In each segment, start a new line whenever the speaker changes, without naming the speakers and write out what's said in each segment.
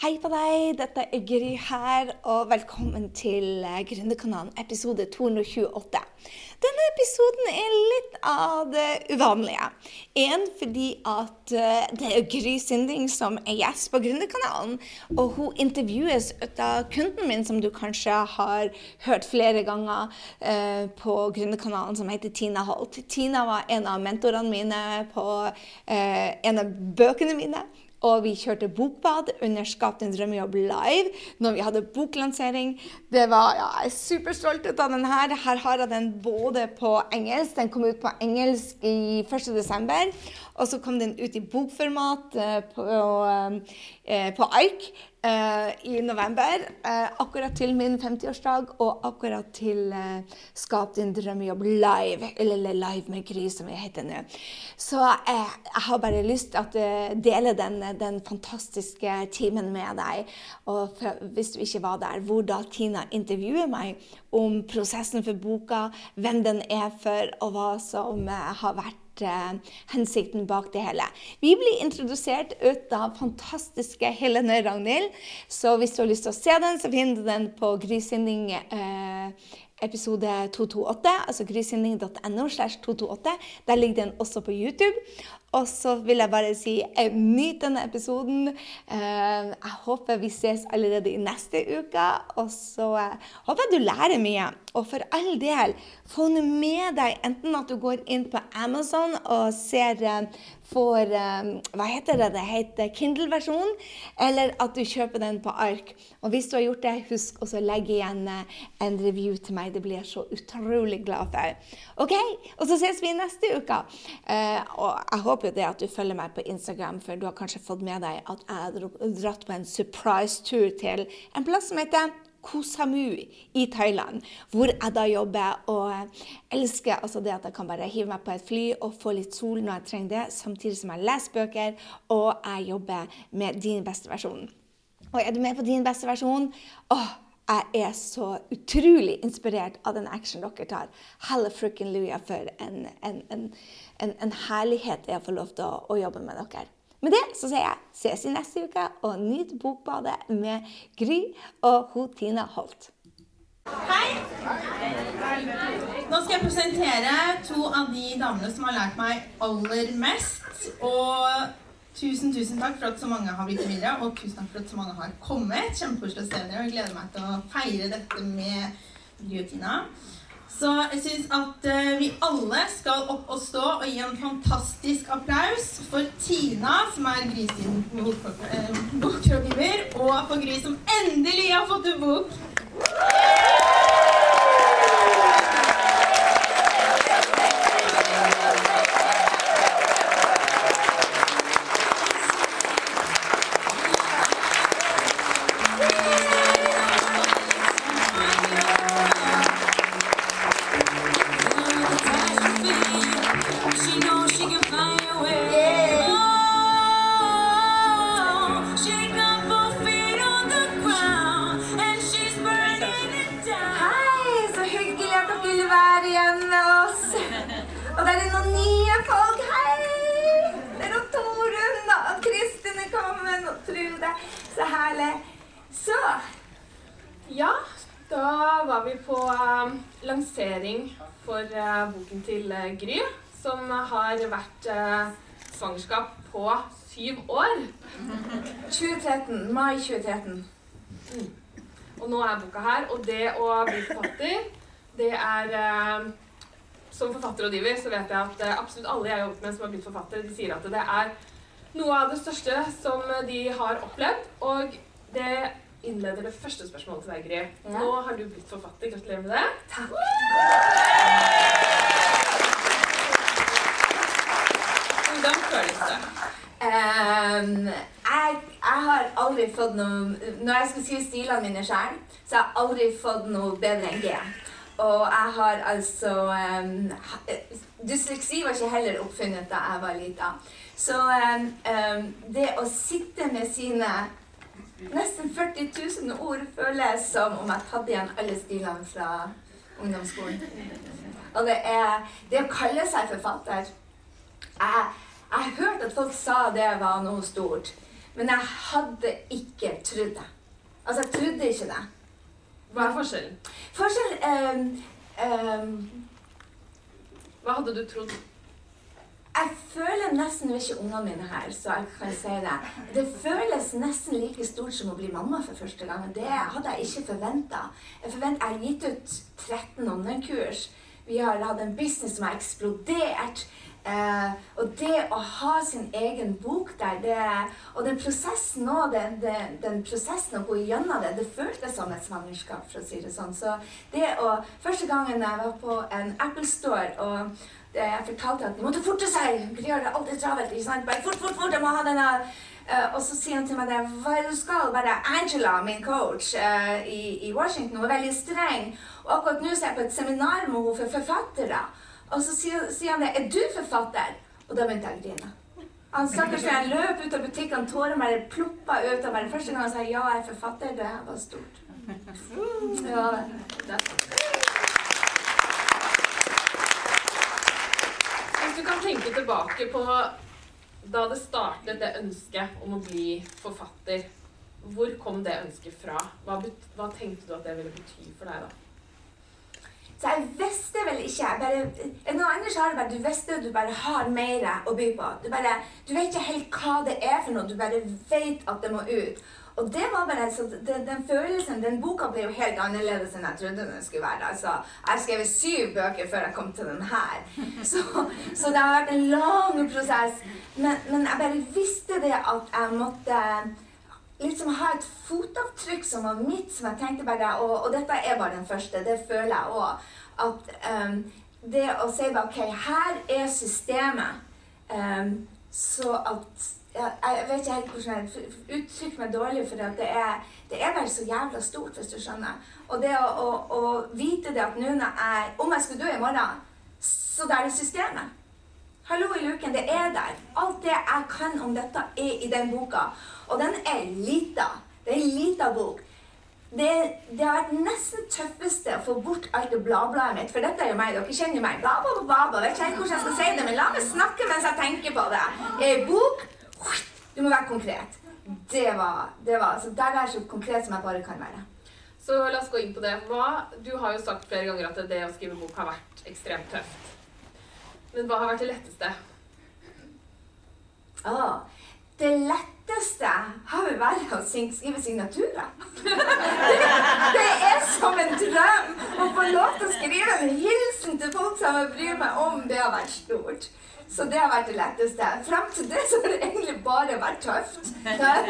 Hei på deg, dette er Gry her, og velkommen til eh, Gründerkanalen episode 228. Denne episoden er litt av det uvanlige. En fordi at eh, det er Gry Sinding som er gjest på Gründerkanalen, og hun intervjues av kunden min, som du kanskje har hørt flere ganger eh, på Gründerkanalen, som heter Tina Holt. Tina var en av mentorene mine på en av bøkene mine. Og vi kjørte bokbad under Skap din drømmejobb live når vi hadde boklansering. Det var, ja, Jeg er superstolt av den her. Her har jeg den både på engelsk. Den kom ut på engelsk i 1.12. Og så kom den ut i bokformat på, på, uh, på ark uh, i november. akkurat til min 50-årsdag og akkurat til Skap din drømmejobb live. Eller Live med Gry, som jeg heter nå. Så jeg har bare lyst til å dele den, den, fantastiske timen med deg. Og for, hvis du ikke var der, hvor da Tina intervjuer meg om prosessen for boka, hvem den er for, og hva som har vært Eh, hensikten bak det hele. Vi blir introdusert ut av fantastiske Helene Ragnhild. Så hvis du har lyst til å se den, så finner du den på Grysynding eh, episode 228, altså grysynding.no. slash 228. Der ligger den også på YouTube. Og så vil jeg bare si eh, nyt denne episoden. Eh, jeg håper vi ses allerede i neste uke. Og så eh, håper jeg du lærer mye. Og for all del, få nå med deg enten at du går inn på Amazon og ser for Hva heter det? Det heter Kindle-versjonen. Eller at du kjøper den på ark. Og hvis du har gjort det, husk å legge igjen en review til meg. Det blir jeg så utrolig glad for. OK? Og så ses vi neste uke. Og jeg håper jo det at du følger meg på Instagram, for du har kanskje fått med deg at jeg har dratt på en surprise-tur til en plass som heter Koh Samu i Thailand, hvor jeg da jobber og elsker altså det at jeg kan bare hive meg på et fly og få litt sol når jeg trenger det, samtidig som jeg leser bøker og jeg jobber med din beste versjon. Og er du med på din beste versjon? Åh, jeg er så utrolig inspirert av den action dere tar. Helle frikken luja for en, en, en en, herlighet er å få lov til å, å, jobbe med dere. Med det så sier jeg ses i neste uke, og nyt Bokbadet med Gry og ho Tina Holt.
Hei! Nå skal jeg presentere to av de damene som har lært meg aller mest. Og tusen, tusen takk for at så mange har blitt videre, og tusen takk for at så mange har kommet. Kjempekoselig å se dere, og jeg gleder meg til å feire dette med Gry og Tina. Så jeg syns at uh, vi alle skal opp og stå og gi en fantastisk applaus for Tina, som er Grysin bokrådgiver, og for Gry, som endelig har fått en bok. Vært eh, svangerskap på syv år.
2013. Mai 2013.
Mm. Og nå er boka her. Og det å bli forfatter, det er Som forfatterrådgiver så vet jeg at absolutt alle jeg har jobbet med som har blitt forfatter, de sier at det er noe av det største som de har opplevd. Og det innleder det første spørsmålet til deg, Gry. Ja. Nå har du blitt forfatter. Gratulerer med det.
Takk.
Hvordan føles det?
Um, jeg, jeg, har aldri fått noe Når jeg skal skrive stilene mine sjøl, så har jeg aldri fått noe bedre enn G. Og jeg har altså um, Dysleksi var ikke heller oppfunnet da jeg var lita. Så um, det å sitte med sine nesten 40 000 ord føles som om jeg tatt igjen alle stilene fra ungdomsskolen. Og det er det å kalle seg forfatter jeg, jeg har hørt at folk sa det var noe stort. Men jeg hadde ikke trodd det. Altså, jeg trodde ikke det.
Hva er forskjellen?
Forskjell um, um,
Hva hadde du trodd?
Jeg føler nesten Nå er ikke ungene mine her, så jeg kan si det. Det føles nesten like stort som å bli mamma for første gang. Det hadde jeg ikke forventa. Jeg har gitt ut 13 online-kurs. Vi har hatt en business som har eksplodert. Eh, og det å ha sin egen bok der, det, og den prosessen nå, den, den, den prosessen å gå gjennom det, det føltes som et svangerskap, for å si det sånn. Så det å Første gangen jeg var på en Apple Store og jeg fortalte at de måtte forte seg, de gjør det alltid travelt. ikke sant? Bare fort, fort, fort, jeg må ha denne Uh, og så sier han til meg det, hva er det du skal? Bare Angela, min coach uh, i, i, Washington, hun er veldig streng. Og akkurat nå er jeg på et seminar med henne for forfattere. Og så sier, sier, han det, er du forfatter? Og da begynte jeg å grine. Han stakkars jeg løp ut av butikken, tårene bare ploppa ut av meg. Første gang han sa ja, jeg er forfatter, det var stort. Ja, det.
Hvis du tenke tilbake på da det startet det ønsket om å bli forfatter, hvor kom det ønsket fra? Hva, hva, tenkte du at det ville bety for deg da?
Så jeg visste vel ikke bare, noen annet har det bare, Du visste at du bare har mer å by på. Du, bare, du vet ikke helt hva det er for noe. Du bare vet at det må ut. Og det var bare, så den, den, følelsen, den boka ble jo helt annerledes enn jeg trodde den skulle være. Altså, jeg skrev syv bøker før jeg kom til den her. Så, så det har vært en lang prosess. Men, men, jeg bare visste det at jeg måtte liksom ha et fotavtrykk som var mitt, som jeg tenkte bare Og, og dette er bare den første. Det føler jeg òg. At um, det å si bare OK, her er systemet. Um, så at jeg vet ikke helt hvordan jeg uttrykker meg dårlig, for det er, det er bare så jævla stort, hvis du skjønner. Og det å, å, å vite det at nå når jeg Om jeg skulle dø i morgen, så det er det systemet. Hallo i luken, det er der. Alt det jeg kan om dette, er i den boka. Og den er lita. Det er en lita bok. Det, det, har vært nesten tøffeste å få bort alt det bladbladet mitt. For dette er jo meg. Dere kjenner meg. Bla, bla, bla, bla. Vet ikke helt hvordan jeg skal si det, men la meg snakke mens jeg tenker på det. En bok du må være konkret. Det var, det var, så Der er jeg så konkret som jeg bare kan være.
Så la oss gå inn på det. Hva, du har jo sagt flere ganger at det å skrive bok har vært ekstremt tøft. Men hva har vært det letteste?
Ah, det letteste har vel vært å skrive signaturer. det er som en drøm å få lov til å skrive en hilsen til folk som jeg bryr meg om. Det har vært stort. Så det har vært det letteste. Fram til det så har det egentlig bare vært tøft.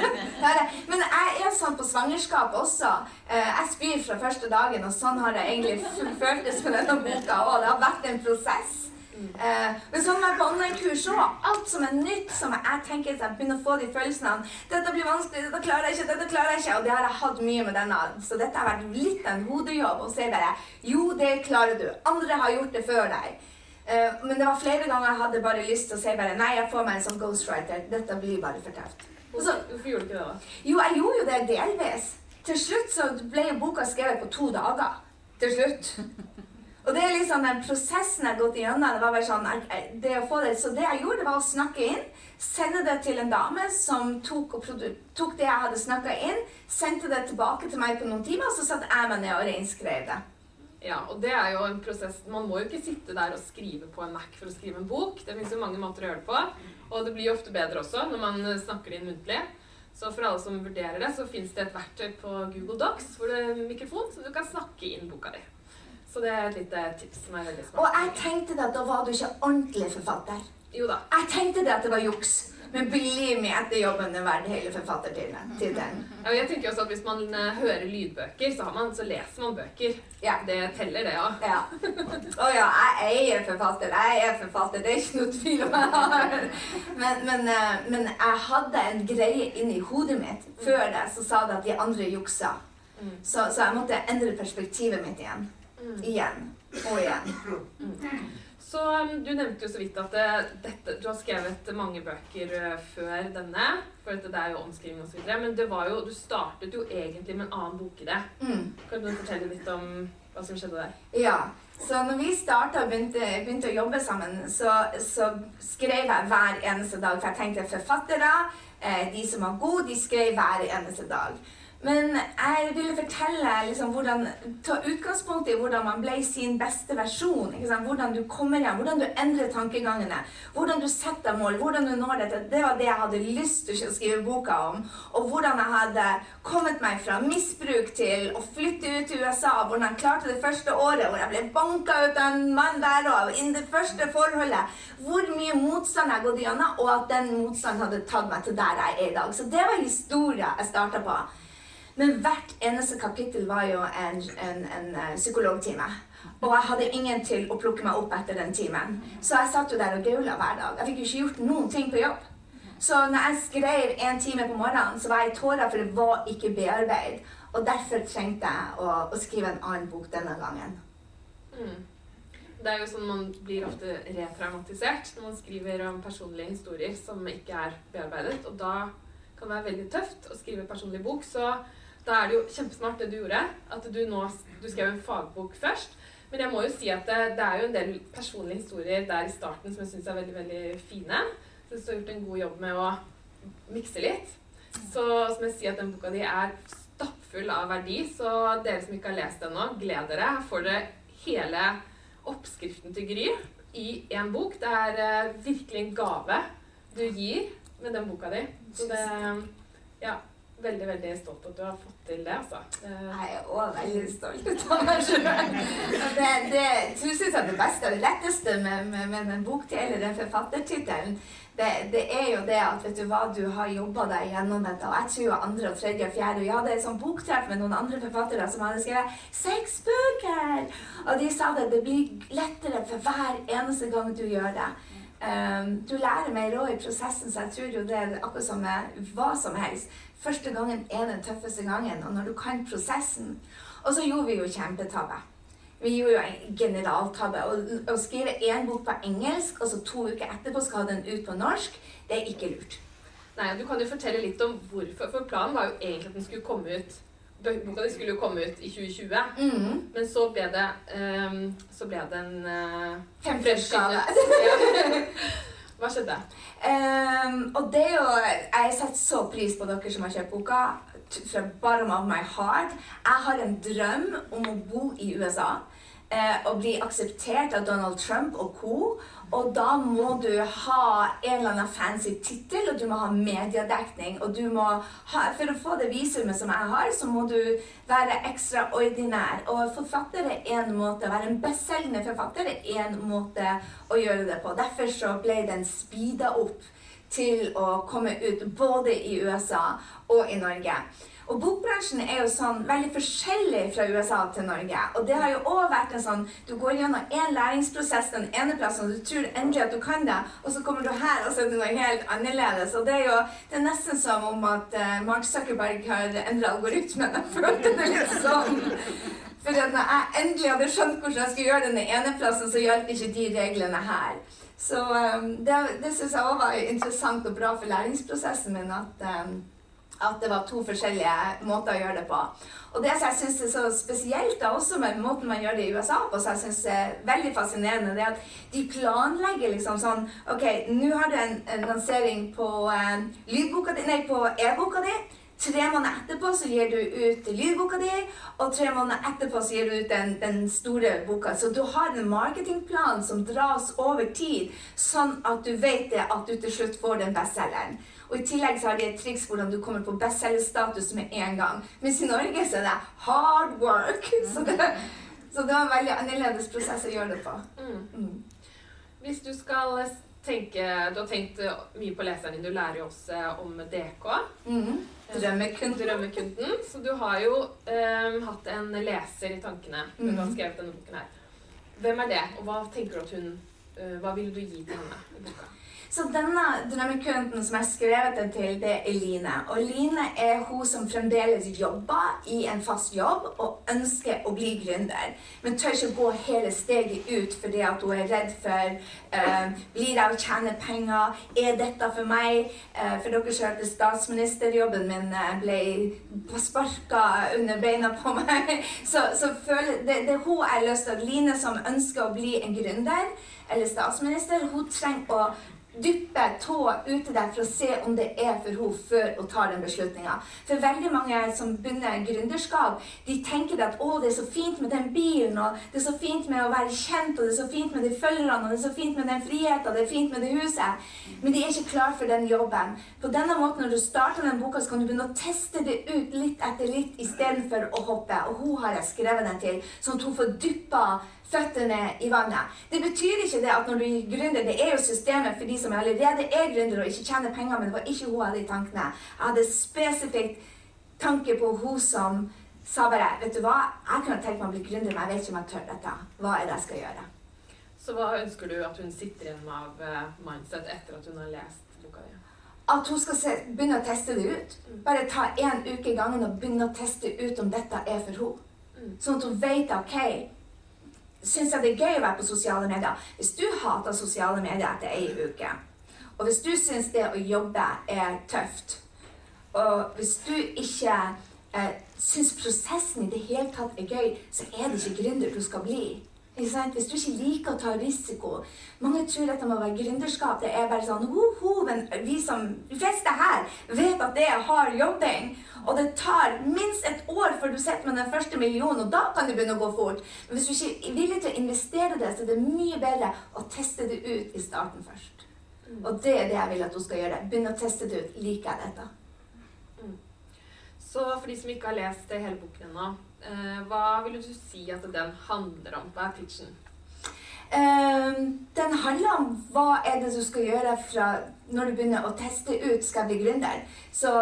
Men jeg er sånn på svangerskap også. Eh, jeg spyr fra første dagen, og sånn har det egentlig føltes med denne boka òg. Det har vært en prosess. Uh, men sånn med online-kurs òg. Alt som er nytt, som jeg tenker jeg begynner å få de følelsene av 'Dette blir vanskelig. Dette klarer jeg ikke. Dette klarer jeg ikke.' Og det har jeg hatt mye med denne. Så dette har vært litt en hodejobb. Å si bare 'Jo, det klarer du. Andre har gjort det før deg.' Uh, men det var flere ganger jeg hadde bare lyst til å si bare nei, jeg får meg en sånn ghostwriter. Dette blir bare for tøft.
Hvorfor gjorde du ikke det, da?
Jo, jeg gjorde jo det delvis. Til slutt så ble boka skrevet på to dager. Til slutt. Og det er liksom den prosessen jeg har gått igjennom. det var bare sånn, det å få det, Så det jeg gjorde, var å snakke inn. Sende det til en dame som tok, tok det jeg hadde snakka inn, sendte det tilbake til meg på noen timer, og så satte jeg meg ned og reinskrev det.
Ja, og det er jo en prosess Man må jo ikke sitte der og skrive på en Mac for å skrive en bok. Det finnes jo mange måter å gjøre det på. Og det blir ofte bedre også når man eh, snakker det inn muntlig. Så for alle som vurderer det, så fins det et verktøy på Google Docs hvor det er mikrofon, så du kan snakke inn boka di. Så det er et lite tips som er veldig smart.
Og jeg tenkte at da var du ikke ordentlig forfatter.
Jo da.
Jeg tenkte det at det var juks. Men believe me, etter jobben er verdt hele forfattertittelen.
Ja, jeg tenker også at Hvis man uh, hører lydbøker, så, man, så, leser man bøker.
Ja.
Det teller, det òg.
Ja. Å oh, ja, jeg er forfatter. Jeg er forfatter. Det er ikke noe tvil om jeg har. Men, men, uh, men jeg hadde en greie inni hodet mitt før det, så sa det at de andre juksa. Mm. Så, så, jeg måtte endre perspektivet mitt igjen. Mm. Igjen og igjen.
Så um, Du nevnte jo så vidt at uh, dette, du har skrevet mange bøker uh, før denne. For det er jo omskriving osv. Men det var jo, du startet jo egentlig med en annen bokidé. Mm. Kan du fortelle litt om hva som skjedde der?
Ja. Så når vi starta og begynte, begynte, å jobbe sammen, så, så, skrev jeg hver eneste dag. For jeg tenkte forfattere Eh, de som var gode, de skrev hver eneste dag. Men jeg ville fortelle liksom, hvordan, ta utgangspunkt i hvordan man ble sin beste versjon. Hvordan du kommer hjem, hvordan du endrer tankegangene, hvordan du setter mål, hvordan du når dette. Det var det jeg hadde lyst til å skrive boka om. Og hvordan jeg hadde kommet meg fra misbruk til å flytte ut til USA. Hvordan jeg klarte det første året, hvor jeg ble banka ut av en mann der og innen det første forholdet. Hvor mye motstand jeg gått gjennom, og at den motstanden hadde tatt meg til der jeg er i dag. Så det var historia jeg starta på. Men hvert eneste kapittel var jo en, en, en uh, psykologtime. Og jeg hadde ingen til å plukke meg opp etter den timen. Så jeg satt jo der og gaula hver dag. Jeg fikk jo ikke gjort noen ting på jobb. Så når jeg skrev en time på morgenen, så var jeg i tårer, for det var ikke bearbeid. Og derfor trengte jeg å, å skrive en annen bok denne gangen.
Mm. Det er jo sånn Man blir ofte retraumatisert når man skriver om personlige historier som ikke er bearbeidet. Og da kan det være veldig tøft å skrive personlig bok. Så da er det jo kjempesmart det du gjorde. At du nå du skrev en fagbok først. Men jeg må jo si at det, det er jo en del personlige historier der i starten som jeg syns er veldig veldig fine. Så du har gjort en god jobb med å mikse litt. Så som jeg sier at den boka di er stappfull av verdi. Så dere som ikke har lest den nå, gled dere. Her får dere hele oppskriften til Gry i én bok. Det er uh, virkelig en gave du gir med den boka di. Så det Ja veldig veldig stolt at du har fått til det. altså.
Jeg er òg veldig stolt av meg sjøl. Det, det, synes jeg det beste og det letteste med, med, med en boktittel eller den forfattertittelen, det, det, er jo det at vet du hva, du har jobba deg gjennom dette. Og jeg tror andre og tredje og fjerde Vi hadde et sånt boktreff med noen andre forfattere som hadde skrevet seks bøker! Og de sa det. Det blir lettere for hver eneste gang du gjør det. Um, du lærer mer òg i prosessen, så jeg tror jo det er akkurat som med hva som helst. Første gangen er den tøffeste gangen. Og når du kan prosessen Og så gjorde vi jo kjempetabbe. Vi gjorde jo en generaltabbe. Å skrive én bok på engelsk, og så to uker etterpå skal ha den ut på norsk, det er ikke lurt.
Nei, Du kan jo fortelle litt om hvorfor. For planen var jo egentlig at den skulle komme ut Boka di skulle jo komme ut i 2020, mm. men så ble det um, Så ble det en uh,
Fremskrittsgave.
Hva skjedde?
Um, og det er jo Jeg setter så pris på dere som har kjøpt boka. Fra bottom of my heart. Jeg har en drøm om å bo i USA Uh, og bli akseptert av Donald Trump og co. Og da må du ha en eller annen fancy tittel, og du må ha mediedekning. Og du må ha, for å få det visumet som jeg har, så må du være ekstraordinær. Og forfatter er én måte. Å være en bestselgende forfatter er én måte å gjøre det på. Derfor så ble den speeda opp til å komme ut både i USA og i Norge. Og bokbransjen er jo sånn veldig forskjellig fra USA til Norge. Og det har jo òg vært en sånn Du går gjennom én læringsprosess den ene plassen, og du tror endelig at du kan det, og så kommer du her, og så er det noe helt annerledes. Og det er jo det er nesten som om at uh, Mark Zuckerberg har endra algoritmen. Jeg følte det litt sånn. For når jeg endelig hadde skjønt hvordan jeg skulle gjøre det den ene plassen, så hjalp ikke de reglene her. Så um, det, det syns jeg òg var interessant og bra for læringsprosessen min. at um, at det var to forskjellige måter å gjøre det på. Og det som jeg syns er så spesielt, da, også med måten man gjør det i USA på, som jeg syns er veldig fascinerende, det er at de planlegger liksom sånn Ok, nå har du en, lansering på eh, lydboka di, nei, på e-boka di. Tre måneder etterpå så gir du ut lydboka di, og tre måneder etterpå så gir du ut den, den store boka. Så du har en marketingplan som dras over tid, sånn at du vet at du til slutt får den bestselgeren. Og i tillegg så har de et triks hvordan du kommer på bestselgerstatus med en gang. Mens i Norge så er det hard work. Så det, så det var en veldig annerledes prosess å gjøre det på. Mm.
Mm. Hvis du skal tenke Du har tenkt mye på leseren din. Du lærer jo også om DK.
Mm. Drømmekunden.
Drømmekunden. Så du har jo um, hatt en leser i tankene når du har mm. skrevet denne boken her. Hvem er det, og hva tenker du at hun uh, Hva vil du gi til henne i boka?
Så denne drømmekunden som jeg har skrevet den til, det er Line. Og Line er hun som fremdeles jobber i en fast jobb og ønsker å bli gründer. Men tør ikke gå hele steget ut fordi at hun er redd for uh, Blir jeg å tjene penger? Er dette for meg? Uh, for dere hørte statsministerjobben min uh, ble sparka under beina på meg. Så, så føler, det, det er hun jeg har lyst til. Line som ønsker å bli en gründer eller statsminister, hun trenger å dyppe tåa uti der for å se om det er for henne før hun tar den beslutninga. For veldig mange som begynner gründerskap, de tenker at å, det er så fint med den bilen, og det er så fint med å være kjent, og det er så fint med de følgerne, og det er så fint med den friheten, det er fint med det huset. Men de er ikke klar for den jobben. På denne måten, når du starter den boka, så kan du begynne å teste det ut litt etter litt istedenfor å hoppe. Og hun har jeg skrevet den til, sånn at hun får dyppa føttene i vannet. Det betyr ikke det at når du er gründer Det er jo systemet for de som allerede er gründere og ikke tjener penger, men det var ikke hun hadde i tankene. Jeg hadde spesifikt tanke på hun som sa bare Vet du hva, jeg kunne tenkt meg å bli gründer, men jeg vet ikke om jeg tør dette. Hva er det jeg skal gjøre?
Så hva ønsker du at hun sitter igjen med av eh, mindset etter at hun har lest boka di?
At hun skal se, begynne å teste det ut. Bare ta én uke i gangen og begynne å teste ut om dette er for henne.
Mm.
Sånn at hun vet OK, syns jeg det er gøy å være på sosiale medier. Hvis du hater sosiale medier etter ei uke, og hvis du syns det å jobbe er tøft, og hvis du ikke eh, syns prosessen i det hele tatt er gøy, så er det ikke gründer du skal bli. Hvis du ikke liker å ta risiko Mange tror dette må være gründerskap det er bare sånn woho, Men vi som, de fleste her vet at det er hard jobbing. Og det tar minst et år før du sitter med den første millionen, og da kan det begynne å gå fort. Men hvis du ikke er villig til å investere det, så er det mye bedre å teste det ut i starten først. Og det er det jeg vil at hun skal gjøre. Begynne å teste det ut. Liker jeg dette?
Så for de som ikke har lest hele boken ennå, hva vil du si at den handler om? Hva er pitchen?
Ehm, den handler om hva er det du skal gjøre fra når du begynner å teste ut skal bli gründer. Så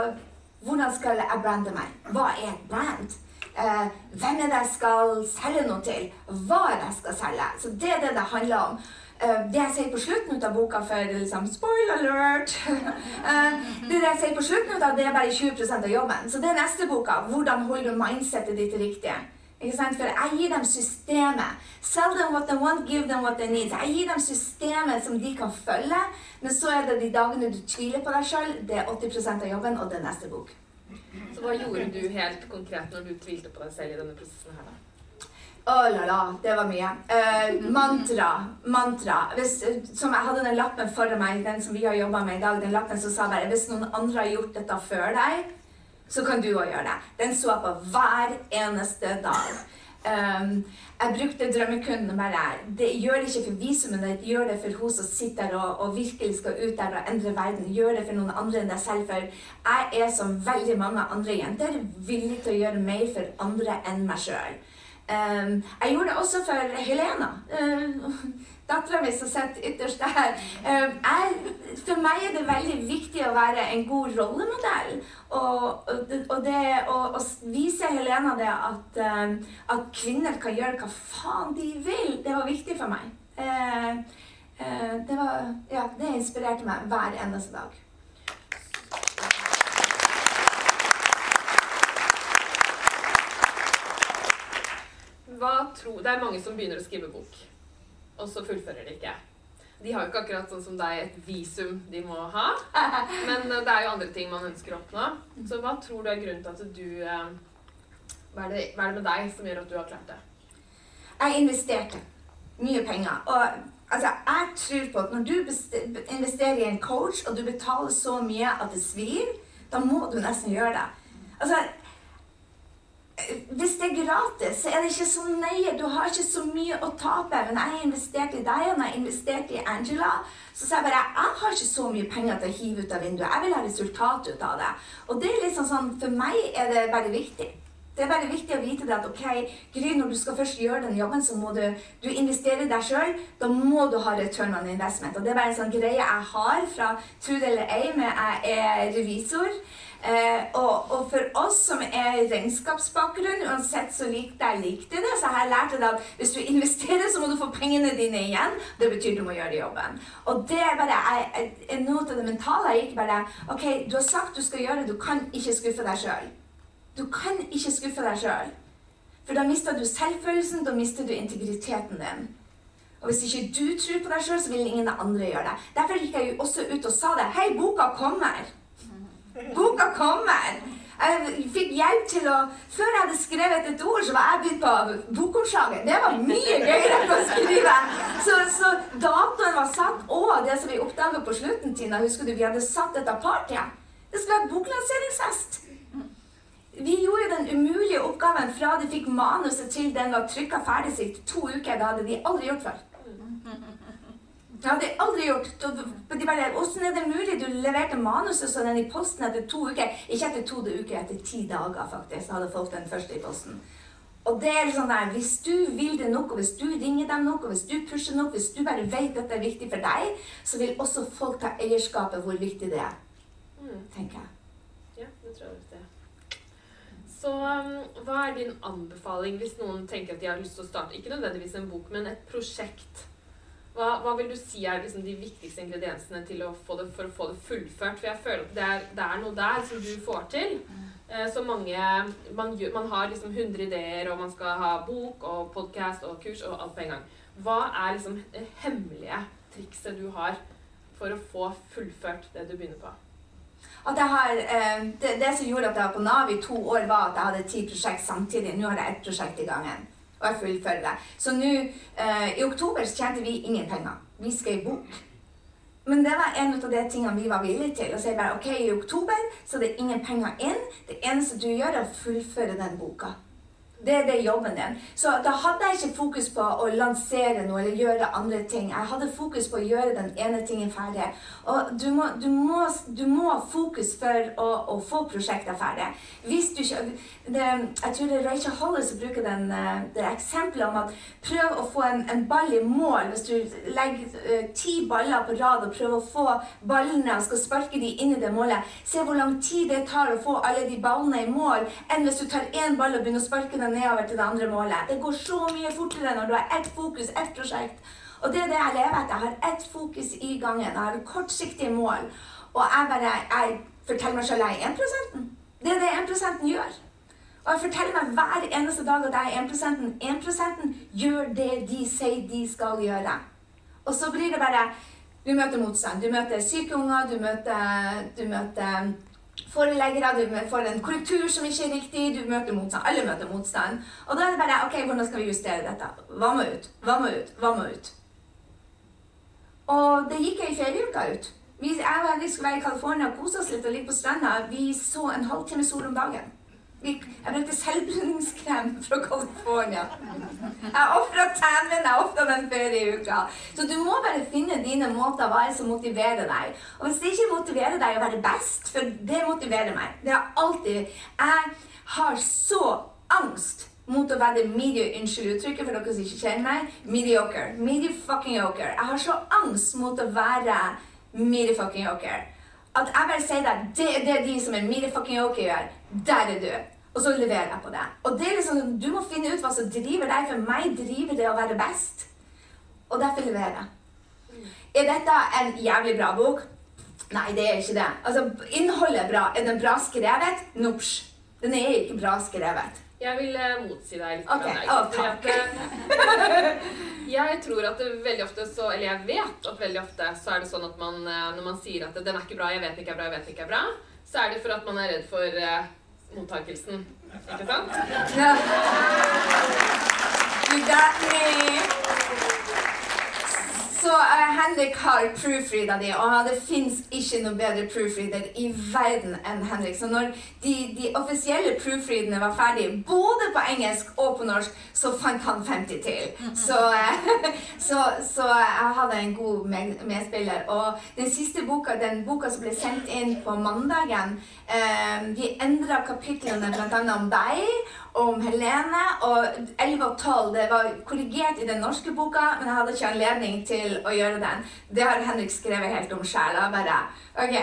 hvordan skal jeg brande meg? Hva er et brand? Uh, hvem er det jeg skal selge noe til? Hva er det jeg skal selge? Så det er det det handler om. Eh, det jeg sier på slutten av boka for liksom, spoil alert eh, Det jeg sier på slutten av det er bare 20% av jobben. Så det er neste boka. Hvordan holder du mindsetet ditt riktig? Ikke sant? For jeg gir dem systemet. Sell them what they want, give them what they need. Jeg gir dem systemet som de kan følge. Men så er det de dagene du tviler på deg sjøl, det er 80% av jobben, og det er neste bok.
Så hva gjorde du helt konkret når du tvilte på deg selv i denne prosessen her, da?
Å la la, det var mye. Uh, mantra. Mantra. Hvis, som jeg hadde den lappen foran meg, den som vi har jobba med i dag, den lappen som sa bare Hvis noen andre har gjort dette før deg, så kan du òg gjøre det. Den så jeg på hver eneste dag. Um, jeg brukte drømmekunden bare det Gjør det ikke for visumet ditt, gjør det for hun som sitter og, og, virkelig skal ut der og endre verden. Gjør det for noen andre enn deg selv. For jeg er som veldig mange andre jenter villig til å gjøre mer for andre enn meg sjøl. Um, jeg gjorde det også for Helena. Uh, Dattera mi som sitter ytterst der. Uh, jeg, for meg er det veldig viktig å være en god rollemodell. Og, og, og det å vise Helena det at, uh, at, kvinner kan gjøre hva faen de vil, det var viktig for meg. Uh, det, var, ja, det inspirerte meg hver eneste dag.
Hva tro, Det er mange som begynner å skrive bok, og så fullfører de ikke. De har jo ikke akkurat sånn som deg et visum de må ha. Men eh, det er jo andre ting man ønsker å oppnå. Så hva tror du er grunnen til at du eh, hva er, det, hva er det med deg som gjør at du har klart det?
Jeg investerte mye penger. Og altså, jeg tror på at når du investerer i en coach, og du betaler så mye at det svir, da må du nesten gjøre det. Altså, hvis det er gratis, så er det ikke så nøye. Du har ikke så mye å tape. Men jeg har investert i deg, og jeg har investert i Angela, så sa jeg bare jeg har ikke så mye penger til å hive ut av vinduet. Jeg vil ha resultat ut av det. Og det er liksom sånn, For meg er det bare viktig. Det er bare viktig å vite det at ok, Gry, når du skal først gjøre den jobben, så må du, du investere i deg sjøl. Da må du ha return on investment. Og det er bare en sånn greie jeg har fra Trude eller ei, jeg er revisor. Eh, og, og, for oss som er i regnskapsbakgrunn, uansett så likte jeg likte det, så har jeg lært at hvis du investerer, så må du få pengene dine igjen. Det betyr du må gjøre jobben. Og det er bare jeg, jeg, noe av det mentale jeg gikk bare OK, du har sagt du skal gjøre det, du kan ikke skuffe deg sjøl. Du kan ikke skuffe deg sjøl. For da mister du selvfølelsen, da mister du integriteten din. Og hvis ikke du tror på deg sjøl, så vil ingen andre gjøre det. Derfor gikk jeg jo også ut og sa det. Hei, boka kommer! Boka kommer! Jeg fikk hjelp til å Før jeg hadde skrevet et ord, så var jeg begynt på bokomslaget. Det var mye gøyere enn å skrive. Så, så datoen var satt, og det som vi oppdaget på slutten, Tina, husker du, vi hadde satt et partyet. Det skulle være boklanseringsfest. Vi gjorde den umulige oppgaven fra de fikk manuset til den var trykka ferdig sitt to uker. Det hadde de aldri gjort før. Det hadde jeg aldri gjort. De bare, Åssen er det mulig? Du leverte manuset sånn i posten etter to uker. Ikke etter to uker, etter ti dager, faktisk. Hadde folk den første i posten. Og det er sånn der, Hvis du vil det nok, og hvis du ringer dem nok, og hvis du pusher nok, hvis du bare vet at det er viktig for deg, så vil også folk ta eierskapet hvor viktig det er. Mm. tenker jeg.
Ja, det tror jeg det. Så um, hva er din anbefaling hvis noen tenker at de har lyst til å starte ikke nødvendigvis en bok, men et prosjekt? Hva, hva, vil du si er liksom de viktigste ingrediensene å det, for å få det fullført? For jeg føler at det er, det er noe der som du får til. Eh, så mange man, man, har liksom 100 ideer, og man skal ha bok og podkast og kurs og alt på en gang. Hva er liksom det hemmelige trikset du har for å få fullført det du begynner på?
Har, eh, det, det, som gjorde at jeg var på Nav i to år, var at jeg hadde ti prosjekt samtidig. Nå har jeg ett prosjekt i gangen og jeg fullfører det. Så nå eh, I oktober så tjente vi ingen penger. Vi skrev bok. Men det var en av de tingene vi var villige til. Å si bare ok, i oktober så det ingen penger inn. Det eneste du gjør, er å fullføre den boka. Det er det jobben din. Så da hadde jeg ikke fokus på å lansere noe eller gjøre andre ting. Jeg hadde fokus på å gjøre den ene tingen ferdig. Og du må, du må, du må ha fokus for å, å, få prosjekter ferdig. Hvis du ikke det, Jeg tror det er Rachel Holler som bruker den, eh, det eksempelet om at prøv å få en, en, ball i mål. Hvis du legger uh, ti baller på rad og prøver å få ballene og skal sparke de inn i det målet, se hvor lang tid det tar å få alle de ballene i mål, enn hvis du tar én ball og begynner å sparke den deg nedover til det andre målet. Det går så mye fortere når du har ett fokus, ett prosjekt. Og det er det jeg lever etter. Jeg har ett fokus i gangen. Jeg har kortsiktige mål. Og jeg bare jeg forteller meg selv jeg er 1% Det er det 1 gjør. Og jeg forteller meg hver eneste dag at jeg er 1 1 gjør det de sier de skal gjøre. Og så blir det bare Du møter motstand. Du møter syke unger, du møter, du møter foreleggere, du får en korrektur som ikke er riktig, du møter motstand. Alle møter motstand. Og da er det bare OK, hvordan skal vi justere dette? Hva må ut? Hva må ut? Hva må ut? Og det gikk ei ferieuke ut. Vi, jeg og Henrik skulle være i California og kose oss litt og ligge på stranda. Vi så en halvtime sol om dagen. Jeg brukte selvbruningskrem fra California. Jeg ofra tennene, jeg ofra den uka. Så du må bare finne dine måter hva er som motiverer deg. Og hvis det ikke motiverer deg å være best, for det motiverer meg Det er alltid Jeg har så angst mot å være media Unnskyld uttrykket for dere som ikke kjenner meg. Mediocre. Medi fucking oker. Jeg har så angst mot å være media fucking oker. At jeg bare sier deg det er det de som er mine fucking oker gjør. Der er du. Og så leverer jeg på det. Og det er liksom, Du må finne ut hva som driver deg. For meg driver det å være best. Og derfor leverer jeg. Er dette en jævlig bra bok? Nei, det er ikke det. Altså, Innholdet er bra. Er den bra skrevet? Nopsj. Den er ikke bra skrevet.
Jeg vil uh, motsi deg litt.
Okay. Oh, takk.
Eh, jeg tror at veldig ofte så Eller jeg vet at veldig ofte så er det sånn at man uh, når man sier at 'den er ikke bra, jeg vet ikke er bra, jeg vet ikke er bra', så er det for at man er redd for uh, mottakelsen. Ikke sant? Ja.
You got me. Så uh, Henrik har proofreada de, og det fins ikke noe bedre proofreader i verden enn Henrik. Så når de, de offisielle proofreadene var ferdige, både på engelsk og på norsk, så fant han 50 til. Så, uh, så, så jeg hadde en god medspiller. Og den siste boka, den boka som ble sendt inn på mandagen, uh, vi endra kapitlene bl.a. om deg om Helene. Og 11 og 12 det var korrigert i den norske boka, men jeg hadde ikke anledning til å gjøre den. Det har Henrik skrevet helt om sjæl. Ok,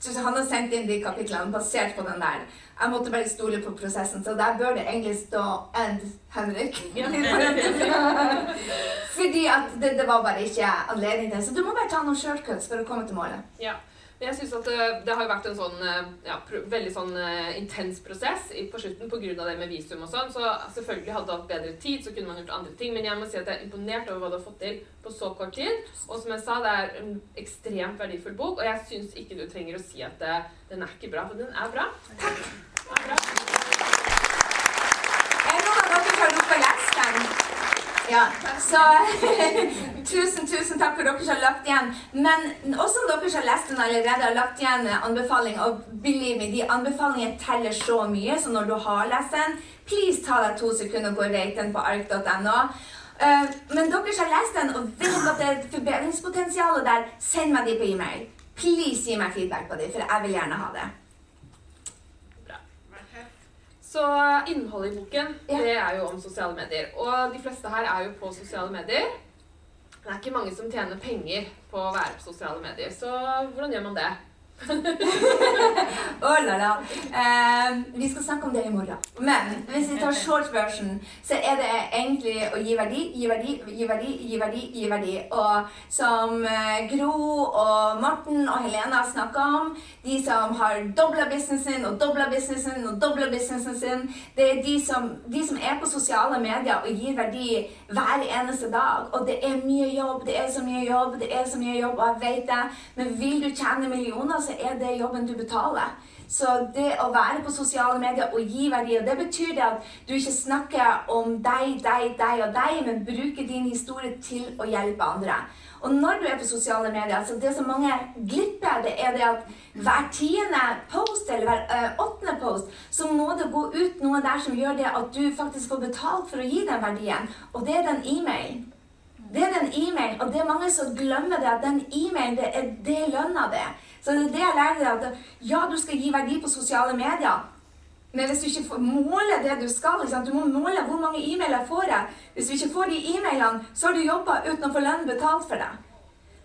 så han har sendt inn de kapitlene basert på den der. Jeg måtte bare stole på prosessen, så der bør det egentlig stå 'and Henrik'. Fordi at det, det, var bare ikke anledning til det. Så du må bare ta noen shortcuts for å komme til målet.
Ja. Jeg synes at det, det har vært en sånn eh, ja, pro, veldig sånn uh, intens prosess på slutten pga. det med visum og sånn. Så selvfølgelig hadde du hatt bedre tid, så kunne man gjort andre ting. Men jeg må si at jeg er imponert over hva du har fått til på så kort tid. Og som jeg sa, det er en ekstremt verdifull bok, og jeg syns ikke du trenger å si at det, den er ikke bra, for den er bra.
Takk.
Den er bra.
Er noen av dere har rukket å lese den? Ja, så tusen, tusen takk for dere som har lagt igjen. Men også om dere som har lest den allerede, har lagt igjen anbefaling. Og believe me, de anbefalingene teller så mye, så når du har lest den, please ta deg to sekunder og gå og rate den på ark.no. Uh, men dere som har lest den og vet at det er et forbedringspotensial der, send meg de på e-mail. Please gi meg feedback på de, for jeg vil gjerne ha det.
Så innholdet i boken
Ja.
det er jo om sosiale medier. Og de fleste her er jo på sosiale medier. Det er ikke mange som tjener penger på å være på sosiale medier. Så hvordan gjør man det?
Oh la la. Eh, vi skal snakke om det i morgen. Men hvis vi tar short version, så er det egentlig å gi verdi, gi verdi, gi verdi, gi verdi. gi verdi. Og som eh, Gro og Morten og Helena snakka om, de som har dobla businessen og dobla businessen og dobla businessen sin, det er de som, de som er på sosiale medier og gir verdi hver eneste dag. Og det er mye jobb, det er så mye jobb, det er så mye jobb, og jeg vet det. Men vil du tjene millioner, så er det jobben du betaler. Så det å være på sosiale medier og gi verdier, det betyr det at du ikke snakker om deg, deg, deg og deg, men bruker din historie til å hjelpe andre. Og når du er på sosiale medier, altså det som mange glipper, det er det at hver tiende post eller hver øh, åttende post, så må det gå ut noe der som gjør det at du faktisk får betalt for å gi den verdien. Og det er den e-mailen. Det er den e-mailen, og det er mange som glemmer det, at den e-mailen, det er det lønna det. Så det er det jeg lærer deg, at ja, du skal gi verdi på sosiale medier, men hvis du ikke får måle det du skal, du må måle hvor mange e-mailer får jeg. Hvis du ikke får de e-mailene, så har du jobba uten å få lønn betalt for det.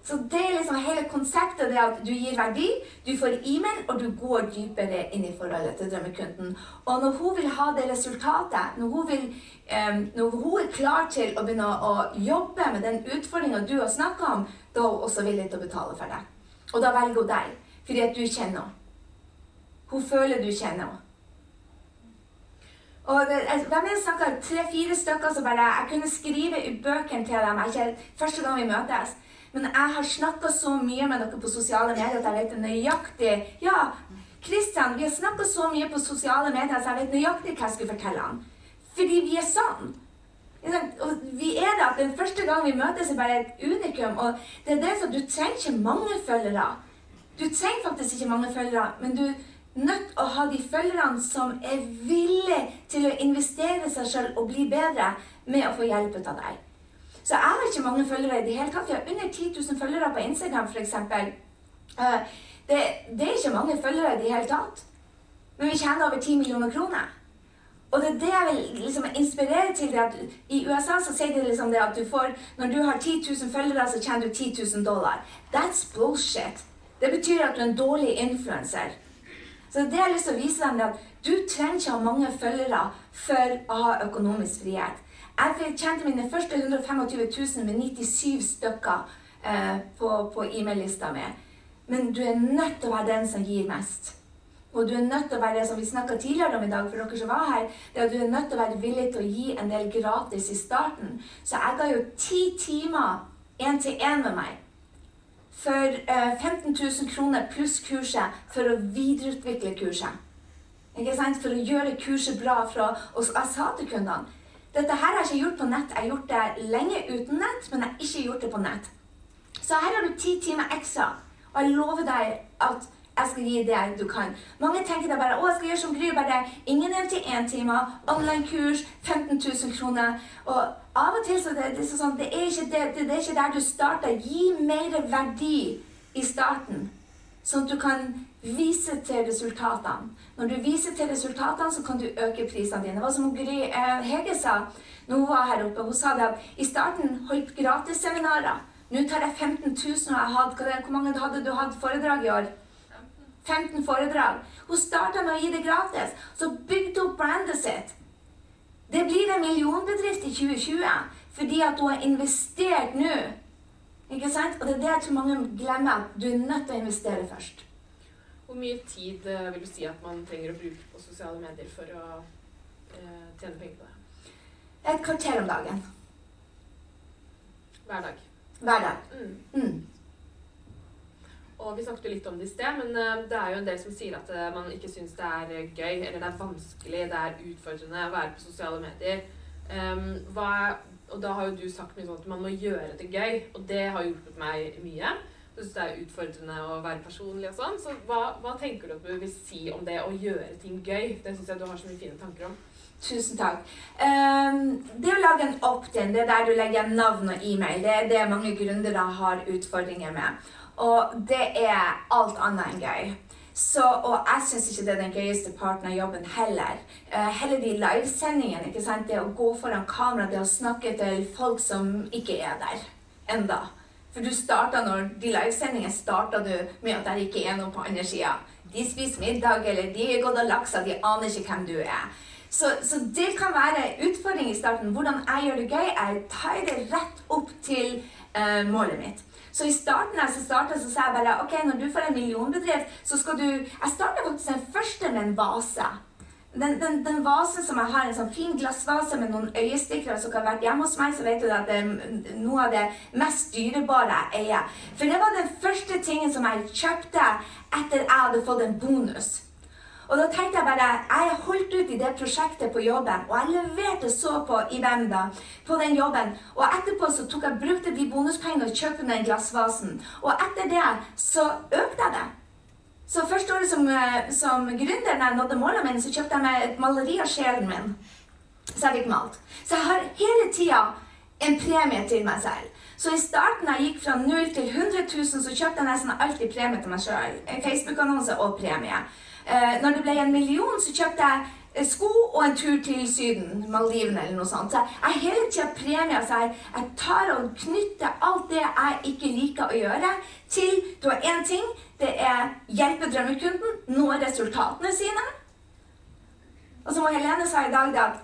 Så det er liksom hele konseptet, det at du gir verdi, du får e-mail, og du går dypere inn i forholdet til drømmekunden. Og når hun vil ha det resultatet, når hun, vil, um, når hun er klar til å begynne å jobbe med den utfordringa du har snakka om, da er hun også villig til å betale for det. Og da velger hun deg, fordi at du kjenner henne. Hun føler du kjenner henne. Og det, de er snakka tre-fire stykker som bare Jeg kunne skrive i bøkene til dem. Ikke første gang vi møtes. Men jeg har snakka så mye med dere på sosiale medier at jeg vet nøyaktig Ja, Kristian, vi har snakka så mye på sosiale medier så jeg vet nøyaktig hva jeg skulle fortelle ham. Fordi vi er sånn. Og vi er det at Den første gang vi møtes, er bare et unikum. Og det er det som Du trenger ikke mange følgere. Du trenger faktisk ikke mange følgere, men du nødt å ha de følgerne som er villige til å investere seg sjøl og bli bedre med å få hjelp ut av deg. Så jeg har ikke mange følgere i det hele tatt. Vi har under 10 000 følgere på Instagram f.eks. Uh, det, det er ikke mange følgere i det hele tatt. Men vi tjener over 10 millioner kroner. Og det er det jeg vil liksom inspirere til. at I USA så sier de liksom det at du får, når du har 10 000 følgere, så tjener du 10 000 dollar. That's bullshit. Det betyr at du er en dårlig influenser. Så det jeg har lyst til å vise dem, er at du trenger ikke ha mange følgere for å ha økonomisk frihet. Jeg tjente mine første 125 000 med 97 stykker eh, på, på e-mail-lista mi. Men du er nødt til å være den som gir mest. Og du er nødt til å være det som vi snakka tidligere om i dag, for dere som var her, det at du er nødt til å være villig til å gi en del gratis i starten. Så jeg ga jo ti timer én til én med meg for eh, 15 000 kroner pluss kurset for å videreutvikle kurset. Ikke sant? For å gjøre kurset bra. Fra, og jeg sa til kundene dette her har jeg ikke gjort på nett. Jeg har gjort det lenge uten nett, men jeg har ikke gjort det på nett. Så her har du ti timer ekstra, og jeg lover deg at jeg skal gi det du kan. Mange tenker da bare å, jeg skal gjøre som Gry. bare Ingen én-til-én-timer, online-kurs, 15 000 kroner. Og av og til så det, det, er sånn, det, er ikke det, det er ikke der du starter. Gi mer verdi i starten, sånn at du kan vise til resultatene. Når du viser til resultatene, så kan du øke prisene dine. Det var som Gry eh, Hege sa når hun var her oppe. Hun sa det at i starten holdt gratisseminarer. Nå tar jeg 15 000, og jeg hadde, hvor mange hadde du hatt foredrag i år? 15 foredrag. Hun starta med å gi det gratis. Så bygde hun brandet sitt. Det blir en millionbedrift i 2020 fordi at hun har investert nå Ikke sant? Og det er det jeg tror mange glemmer, at du er nødt til å investere først.
Hvor mye tid eh, vil du si at man trenger å bruke på sosiale medier for å eh, tjene penger på det?
Et kvarter om dagen.
Hver dag.
Hver dag.
Mm.
Mm.
Og vi snakket jo litt om det i sted, men eh, det er jo en del som sier at eh, man ikke syns det er eh, gøy, eller det er vanskelig, det er utfordrende å være på sosiale medier. Um, er, og da har jo du sagt mye sånn at man må gjøre det gøy, og det har hjulpet meg mye. Jeg syns det er utfordrende å være personlig og sånn. Så hva, hva tenker du at du vil si om det å gjøre ting gøy? Det syns jeg du har så mye fine tanker om.
Tusen takk. Um, det å lage en opt-in, det er der du legger navn og e-mail, det er det mange gründere har utfordringer med. Og det er alt annet enn gøy. Så, og jeg syns ikke det er den gøyeste parten av jobben heller. Uh, heller de livesendingene. ikke sant? Det å gå foran kamera, det å snakke til folk som ikke er der enda. For du starta når de livesendingene starta du med at det ikke er noen på andre sida. De spiser middag, eller de er gått og laksa, de aner ikke hvem du er. Så, så det kan være utfordring i starten. Hvordan jeg gjør det gøy, er å ta det rett opp til uh, målet mitt. Så i starten her så starta så sa jeg bare ok, når du får en millionbedrift, så skal du Jeg starta faktisk den første med en vase. Den, den, den vasen som jeg har, en sånn fin glassvase med noen øyestikkere som har vært hjemme hos meg, så vet du at det er noe av det mest dyrebare jeg eier. For det var den første tingen som jeg kjøpte etter jeg hadde fått en bonus. Og da tenkte jeg bare Jeg har holdt ut i det prosjektet på jobben, og jeg leverte så på i hvem da, på den jobben. Og etterpå så tok jeg brukte de bonuspengene og kjøpte den glassvasen. Og etter det så økte jeg det. Så første året som, eh, som gründer, når jeg nådde målene mine, så kjøpte jeg meg et maleri av sjelen min. Så jeg fikk malt. Så jeg har hele tida en premie til meg selv. Så i starten da jeg gikk fra 0 til 100 000, så kjøpte jeg nesten alltid premie til meg sjøl. Facebook-annonse og premie. Eh, når det ble en million, så kjøpte jeg eh, sko og en tur til Syden, Maldivene eller noe sånt. Så jeg hele tida premier. Så jeg, jeg tar og knytter alt det jeg ikke liker å gjøre, til Du har én ting. Det er hjelpe drømmekunden, nå resultatene sine. Og som Helene sa i dag, at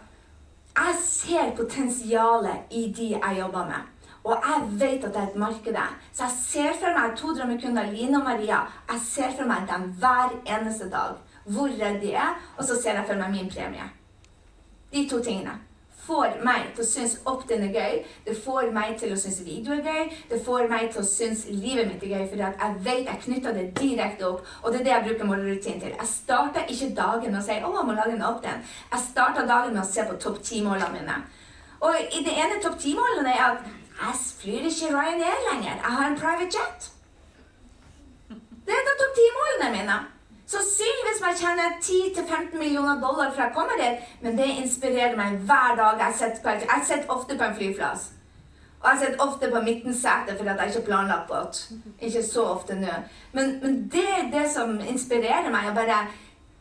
jeg ser potensialet i de jeg jobber med. Og jeg vet at det er et marked. Så jeg ser for meg to drømmekunder, Line og Maria. Jeg ser for meg dem hver eneste dag. Hvor redd de er. Og så ser jeg for meg min premie. De to tingene får meg til å synes opt-in er gøy. Det får meg til å synes video er gøy. Det får meg til å synes livet mitt er gøy, for jeg vet jeg knytter det direkte opp. Og det er det jeg bruker målerutinen til. Jeg starter ikke dagen med å si 'Å, jeg må lage en opt-in'. Jeg starter dagen med å se på topp ti-målene mine. Og i det ene topp ti-målene er at jeg flyr ikke Ryanair lenger. Jeg har en private jet. Det er nettopp timeårene mine. Sannsynligvis må jeg tjene 10-15 millioner dollar fra jeg kommer dit, men det inspirerer meg hver dag. Jeg sitter, jeg sitter ofte på en flyplass. Og jeg sitter ofte på midtensetet fordi jeg ikke har planlagt godt. Ikke så ofte nå. Men, men, det er det som inspirerer meg. å bare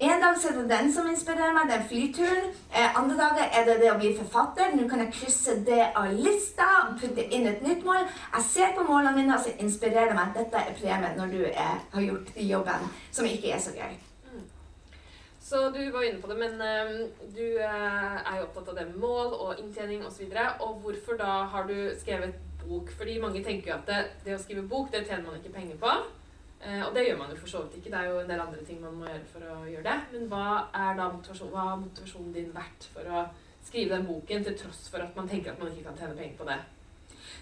en dag er det den som inspirerer meg, den flyturen. Eh, andre dager er det det å bli forfatter. Nå kan jeg krysse det av lista og putte inn et nytt mål. Jeg ser på målene mine, og så inspirerer det meg dette er premien når du er, har gjort jobben som ikke er så gøy.
Så du var inne på det, men um, du uh, er jo opptatt av det med mål og inntjening osv. Og, og hvorfor da har du skrevet bok? Fordi mange tenker jo at det, det å skrive bok, det tjener man ikke penger på. Uh, og det gjør man jo for så vidt ikke. Det er jo en del andre ting man må gjøre for å gjøre det. Men hva er da motivasjon, hva har motivasjonen din vært for å skrive den boken, til tross for at man tenker at man ikke kan tjene penger på det?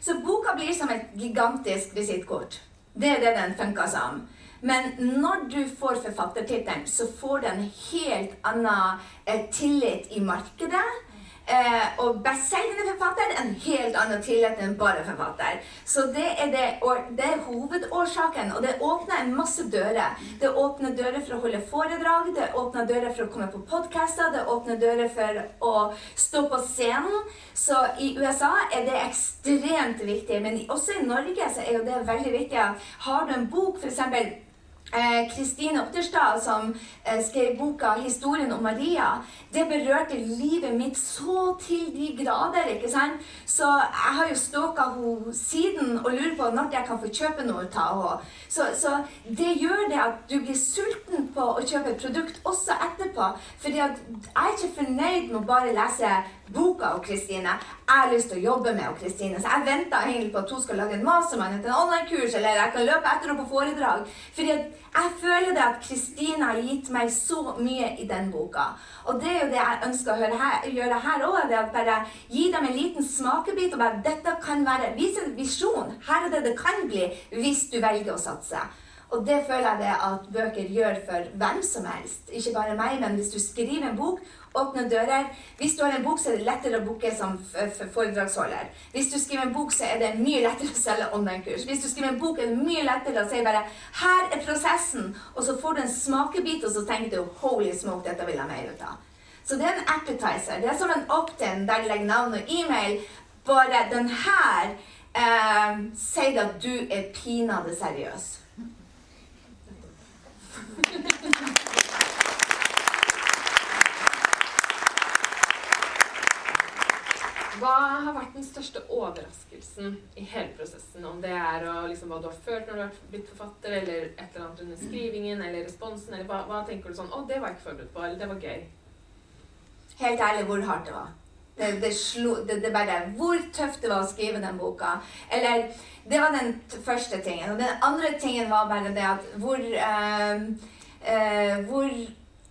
Så boka blir som et gigantisk visittkort. Det er det den funker som. Men når du får forfattertittelen, så får du en helt annen eh, tillit i markedet. Eh, og bestselgende forfatter en helt annen tillit enn bare forfatter. Så det er, det, det er hovedårsaken, og det åpner en masse dører. Det åpner dører for å holde foredrag, det åpner dører for å komme på podkaster, det åpner dører for å stå på scenen. Så i USA er det ekstremt viktig, men også i Norge så er jo det veldig viktig. Har du en bok, f.eks Kristine eh, Otterstad, som eh, skrev boka 'Historien om Maria', det berørte livet mitt så til de grader. ikke sant? Så jeg har jo stalka henne siden og lurer på når jeg kan få kjøpe noe av henne. Så, så, det gjør det at du blir sulten på å kjøpe et produkt også etterpå. at jeg er ikke fornøyd med å bare lese boka av Kristine. Jeg har lyst til å jobbe med Kristine, så jeg venter egentlig på at hun skal lage en mastermann, en online-kurs, eller jeg kan løpe etter henne på foredrag. Fordi jeg føler det at Kristine har gitt meg så mye i den boka. Og det er jo det jeg ønsker å her, gjøre her òg. Bare gi dem en liten smakebit. og bare, Dette kan være, Vis en visjon. Her er det det kan bli hvis du velger å satse. Og det føler jeg det at bøker gjør for hvem som helst. Ikke bare meg, men hvis du skriver en bok åpner dører. Hvis du har en bok, så er det lettere å booke som foredragsholder. Hvis du skriver en bok, så er det mye lettere å selge online-kurs. Hvis du skriver en bok, er det mye lettere å si bare 'Her er prosessen', og så får du en smakebit, og så tenker du 'Holy smoke, dette vil jeg mer ut av'. Så det er en appetizer. Det er som en opt-in der du legger navn og e-mail. Bare den her eh, sier at du er pinadø seriøs.
Hva har vært den største overraskelsen i hele prosessen? Om det er liksom, hva du har følt når du har blitt forfatter, eller et eller annet under skrivingen, eller responsen, eller hva, hva tenker du sånn Å, det var jeg ikke forberedt på, eller det var gøy.
Helt ærlig hvor hardt det var. Det, det, slo, det, det bare Hvor tøft det var å skrive den boka. Eller Det var den første tingen. Og den andre tingen var bare det at hvor uh, uh, Hvor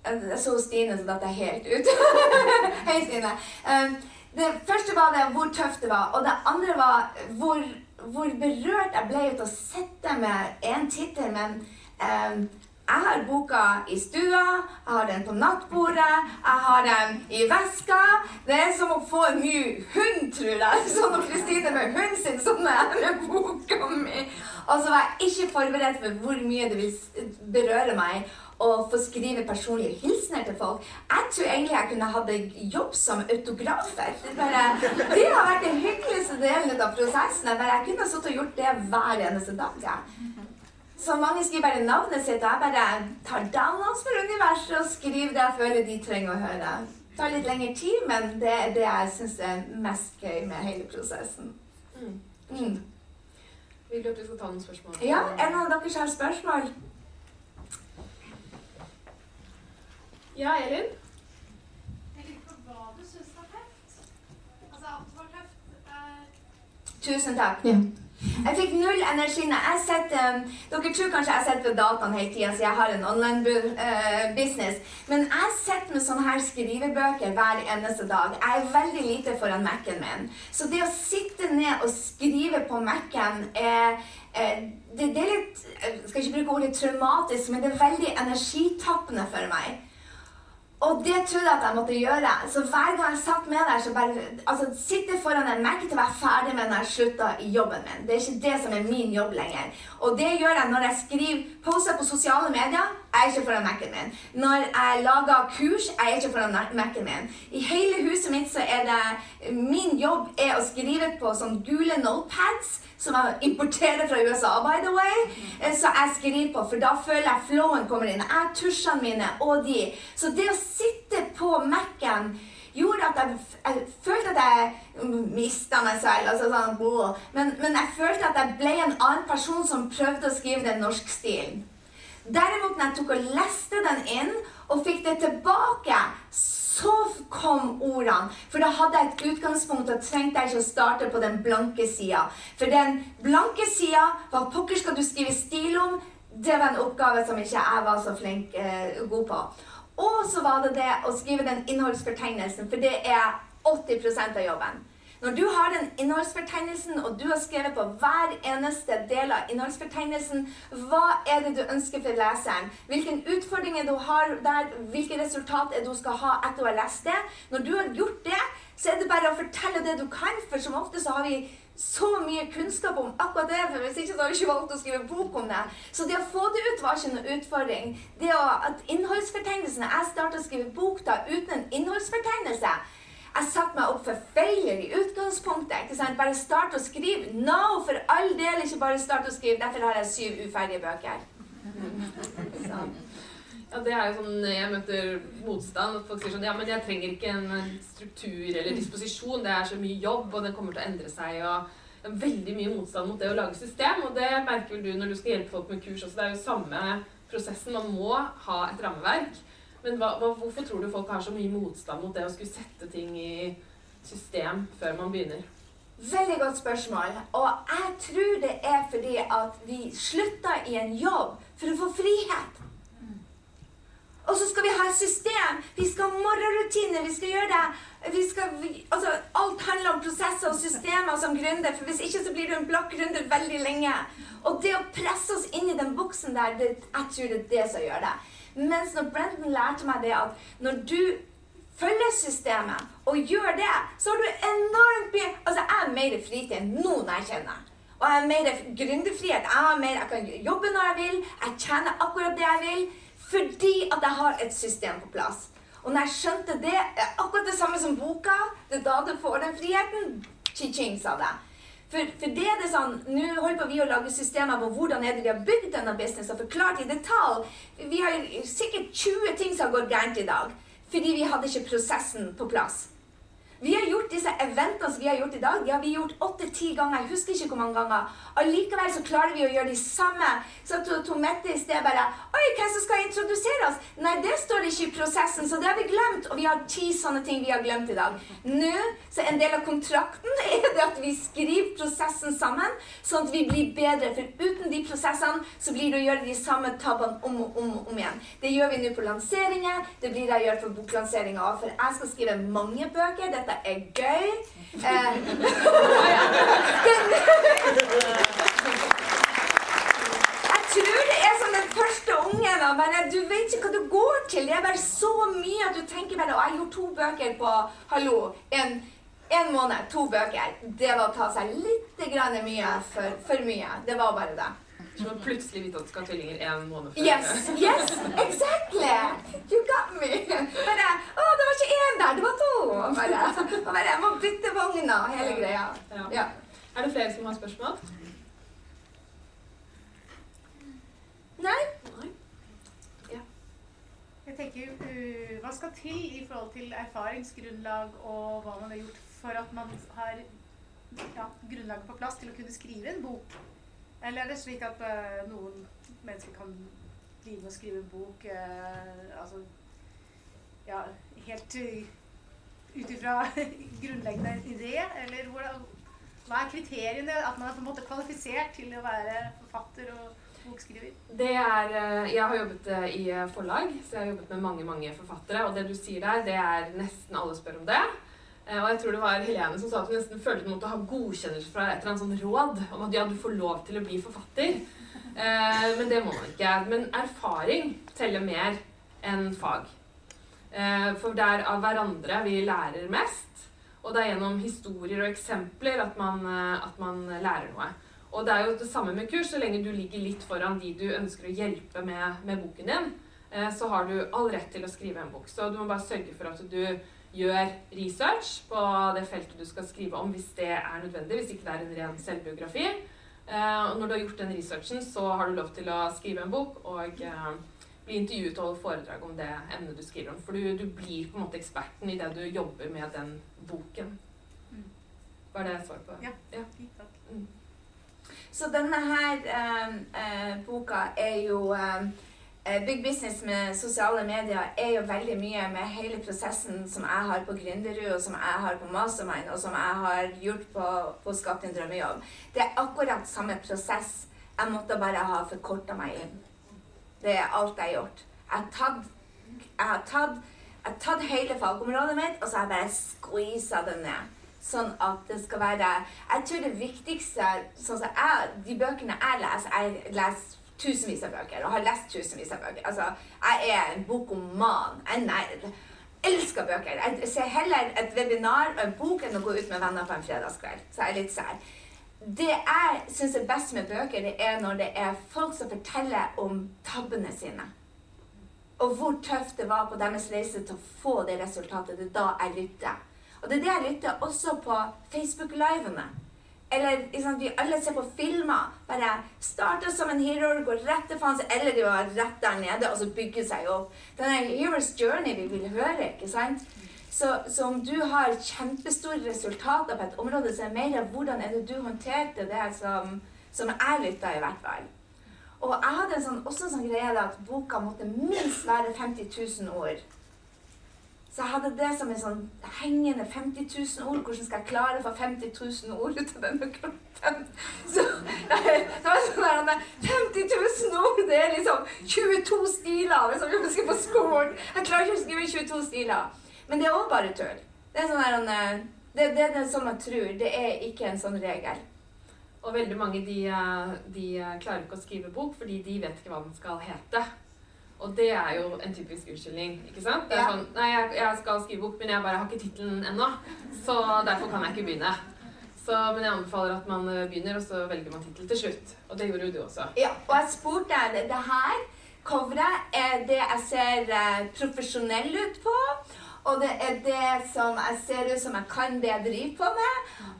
Jeg så Stine, så datt jeg helt ut. Hei, Stine. Um, det første var det hvor tøft det var, og det andre var hvor, hvor berørt jeg ble ut å sitte med én tittel. Men um, jeg har boka i stua, jeg har den på nattbordet, jeg har den i veska. Det er som å få en ny hund, tror jeg. Sånn som Kristine med hunden sin, sånn med boka mi. Og så var jeg ikke forberedt for hvor mye det vil berøre meg å få skrive personlige hilsener til folk. Jeg tror egentlig jeg kunne hatt jobb som autografer. Det, bare, det har vært den hyggeligste delen av prosessen. Bare, jeg kunne sittet og gjort det hver eneste dag. Ja. Så mange skriver bare navnet sitt, og jeg bare tar downloads for universet og skriver det jeg føler de trenger å høre. Det tar litt lengre tid, men det er det jeg syns er mest gøy med hele prosessen. Mm.
Mm. Vil du at vi skal ta noen spørsmål?
Ja, en av dere har spørsmål?
Ja, Elin?
Jeg lurer på hva du syns var tøft. Altså, at det var tøft er
Tusen takk. Ja. Jeg fikk null energi. Jeg setter, um, dere tror kanskje jeg sitter ved dataen hele tida, så jeg har en online uh, business. Men jeg sitter med sånne her skrivebøker hver eneste dag. Jeg er veldig lite foran Mac-en min. Så det å sitte ned og skrive på Mac-en er det, det, er litt Jeg skal ikke bruke ordet traumatisk, men det er veldig energitappende for meg. Og det trodde jeg at jeg måtte gjøre. Så hver gang jeg satt med der, så bare altså, Sitte foran en Mac til å være ferdig med når jeg slutta i jobben min. Det er ikke det som er min jobb lenger. Og det gjør jeg når jeg skriver poster på sosiale medier. Jeg er ikke foran Mac-en min. Når jeg lager kurs, jeg er ikke foran Mac-en min. I hele huset mitt så er det Min jobb er å skrive på sånne gule notepads som jeg importerer fra USA, by the way. Eh, så jeg skriver på, for da føler jeg flowen kommer inn. Jeg tusjene mine og de. Så det å sitte på Mac-en gjorde at jeg, jeg, følte at jeg mista meg selv. Altså sånn, men, men, jeg følte at jeg ble en annen person som prøvde å skrive den norske stilen. Derimot, når jeg tok og leste den inn og fikk det tilbake, så kom ordene. For da hadde jeg et utgangspunkt og trengte jeg ikke å starte på den blanke sida. For den blanke sida, hva pokker skal du skrive stil om? Det var en oppgave som ikke jeg var så flink eh, god på. Og så var det det å skrive den innholdsfortegnelsen, for det er 80% av jobben. Når du har den innholdsfortegnelsen, og du har skrevet på hver eneste del av innholdsfortegnelsen, hva er det du ønsker for leseren? Hvilke utfordringer du har der, hvilke resultat du skal ha etter å ha lest det. Når du har gjort det, så er det bare å fortelle det du kan, for som ofte så har vi så mye kunnskap om akkurat det. for Hvis ikke så har vi ikke valgt å skrive bok om det. Så det å få det ut var ikke noe utfordring. Det å, at innholdsfortegnelsene Jeg starta å skrive bok da uten en innholdsfortegnelse. Jeg satte meg opp for feiler i utgangspunktet. ikke sant? Bare start å skrive. No, for all del ikke bare start å skrive. Derfor har jeg syv uferdige bøker. Så.
Ja, det er jo sånn Jeg møter motstand. At folk sier sånn Ja, men jeg trenger ikke en struktur eller disposisjon. Det er så mye jobb, og det kommer til å endre seg. og det er veldig mye motstand mot det å lage system, og det merker vel du når du skal hjelpe folk med kurs også. Det er jo samme prosessen. Man må ha et rammeverk. Men hva, hva, hvorfor tror du folk har så mye motstand mot det å skulle sette ting i system før man begynner?
Veldig godt spørsmål. Og jeg tror det er fordi at vi slutter i en jobb for å få frihet. Og så skal vi ha et system. Vi skal ha morgenrutiner. Vi skal gjøre det vi skal, altså, Alt handler om prosesser og systemer som gründer. For hvis ikke så blir du en blakk gründer veldig lenge. Og det å presse oss inn i den boksen der, det, jeg tror det er det som gjør det. Mens når Brenton lærte meg det at når du følger systemet og gjør det, så har du enormt mye Altså, jeg er mer fritid enn noen jeg kjenner. Og jeg har mer gründerfrihet. Jeg, jeg kan jobbe når jeg vil. Jeg tjener akkurat det jeg vil. Fordi at jeg har et system på plass. Og når jeg skjønte det, akkurat det samme som boka, det er da du får den friheten. Chi-ching, sa det. For, for, det er det sånn, Nå holder vi å lage systemer på hvordan er det vi har bygd denne businessen. Forklart i detalj. Vi har sikkert 20 ting som har gått gærent i dag. Fordi vi hadde ikke prosessen på plass. Vi har gjort disse eventene som vi har gjort i dag, de har vi gjort åtte-ti ganger. Jeg husker ikke hvor mange ganger. Allikevel så klarer vi å gjøre de samme. Så to Mette i sted bare Oi, hvem som skal introdusere oss? Nei, det står ikke i prosessen, så det har vi glemt. Og vi har ti sånne ting vi har glemt i dag. Nå, så en del av kontrakten er det at vi skriver prosessen sammen, sånn at vi blir bedre. For uten de prosessene så blir det å gjøre de samme tabbene om og om, og om, igjen. Det gjør vi nå på lanseringer. Det blir det jeg gjør for boklanseringer òg. For jeg skal skrive mange bøker. Dette er gøy. Eh, jeg tror det er som den første ungen. Men du vet ikke hva du går til. Det er bare så mye at du tenker bare Og jeg gjorde to bøker på hallo, en, en måned. To bøker. Det var å ta seg litt mye for, for mye. Det var bare det.
Så man plutselig vite at du skal ha tvillinger en måned før.
Yes, yes, exactly! You got me! Bare, å, det var ikke én der, det var to! Bare, og bare, jeg må bytte vogna og hele greia.
Ja.
Ja.
Er det flere som har spørsmål?
Nei?
Nei?
Jeg tenker, uh, Hva skal til i forhold til erfaringsgrunnlag og hva man har gjort for at man har ja, grunnlaget på plass til å kunne skrive en bok? Eller er det slik at uh, noen mennesker kan drive og skrive en bok uh, altså, ja, helt uh, ut ifra grunnleggende idé? Eller hvordan, hva er kriteriene? At man er på en måte kvalifisert til å være forfatter og bokskriver?
Det er, eh, jeg har jobbet eh, i forlag, så jeg har jobbet med mange mange forfattere. Og det du sier der, det er nesten alle spør om det. Eh, Og jeg tror det var Helene som sa at hun nesten følte hun måtte ha godkjennelse fra et eller annet sånn råd om at ja, du får lov til å bli forfatter. Eh, men det må man ikke. Men erfaring teller mer enn fag. Eh, for det er av hverandre vi lærer mest. Og det er gjennom historier og eksempler at man, at man lærer noe. Og det er jo det samme med kurs. Så lenge du ligger litt foran de du ønsker å hjelpe med, med boken din, så har du all rett til å skrive en bok. Så du må bare sørge for at du gjør research på det feltet du skal skrive om, hvis det er nødvendig. Hvis ikke det er en ren selvbiografi. Eh, Og når du har gjort den researchen, så har du lov til å skrive en bok og eh, bli intervjuet og holde foredrag om det emnet du skriver om. For du, du blir på en måte eksperten i det du jobber med den boken.
Mm.
Var det svar på?
Ja.
ja.
Takk.
Så denne her eh, eh, boka er jo eh, Big Business med sosiale medier er jo veldig mye med hele prosessen som jeg har på Gründerud, og som jeg har på Mastermind, og som jeg har gjort på, på Skapt din drømmejobb. Det er akkurat samme prosess. Jeg måtte bare ha forkorta meg inn. Det er alt jeg har gjort. Jeg har tatt, jeg har tatt, jeg har tatt hele fagområdet mitt, og så har jeg bare squeeza det ned. Sånn at det skal være Jeg tror det viktigste sånn som jeg, De bøkene jeg leser Jeg leser tusenvis av bøker og har lest tusenvis av bøker. Altså, jeg er en bokoman. Er nerd. Elsker bøker. Jeg ser heller et webinar og en bok enn å gå ut med venner på en fredagskveld. Så jeg er litt sær. Det jeg syns er best med bøker, det er når det er folk som forteller om tabbene sine. Og hvor tøft det var på deres reise til å få det resultatet. Det er da jeg lytter. Og det er det jeg lytter også på Facebook-livene. Eller liksom, vi alle ser på filmer. Bare starter som en hero, går rett til faen, eller de var rett der nede, og så bygger seg opp. Denne hero's journey vi vil høre, ikke sant? Så, så om du har kjempestore resultater på et område, så er det mer hvordan er det du håndterte det som, som jeg lytta, i hvert fall. Og jeg hadde en sånn, også en sånn greie at boka måtte minst være 50 000 ord. Så jeg hadde det som en sånn hengende 50 000 ord. Hvordan skal jeg klare å få 50 000 ord ut av denne kroppen? Så det var sånn der 50 000 ord! Det er liksom 22 stiler liksom, jeg husker på skolen. Jeg klarer ikke å skrive 22 stiler. Men det er òg bare tull. Det er, sånn der, det, det, det er sånn man tror. Det er ikke en sånn regel.
Og veldig mange de, de klarer ikke å skrive bok fordi de vet ikke hva den skal hete. Og det er jo en typisk unnskyldning. ikke sant? Det er sånn Nei, jeg, jeg skal skrive bok, men jeg bare har ikke tittelen ennå. Så derfor kan jeg ikke begynne. Så, men jeg anbefaler at man eh, begynner, og så velger man tittel til slutt. Og det gjorde jo du også.
Ja, og jeg spurte det, det her coveret er det jeg ser eh, profesjonell ut på. Og det er det som jeg ser ut som jeg kan det jeg driver på med.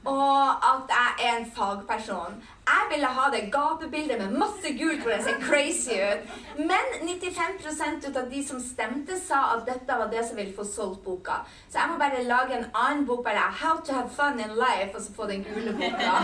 Og at jeg er en fagperson. Jeg ville ha det gapebildet med masse gult hvor jeg ser crazy ut. Men 95 ut av de som stemte, sa at dette var det som ville få solgt boka. Så jeg må bare lage en annen bok, bare How to have fun in life, og så få den gule boka.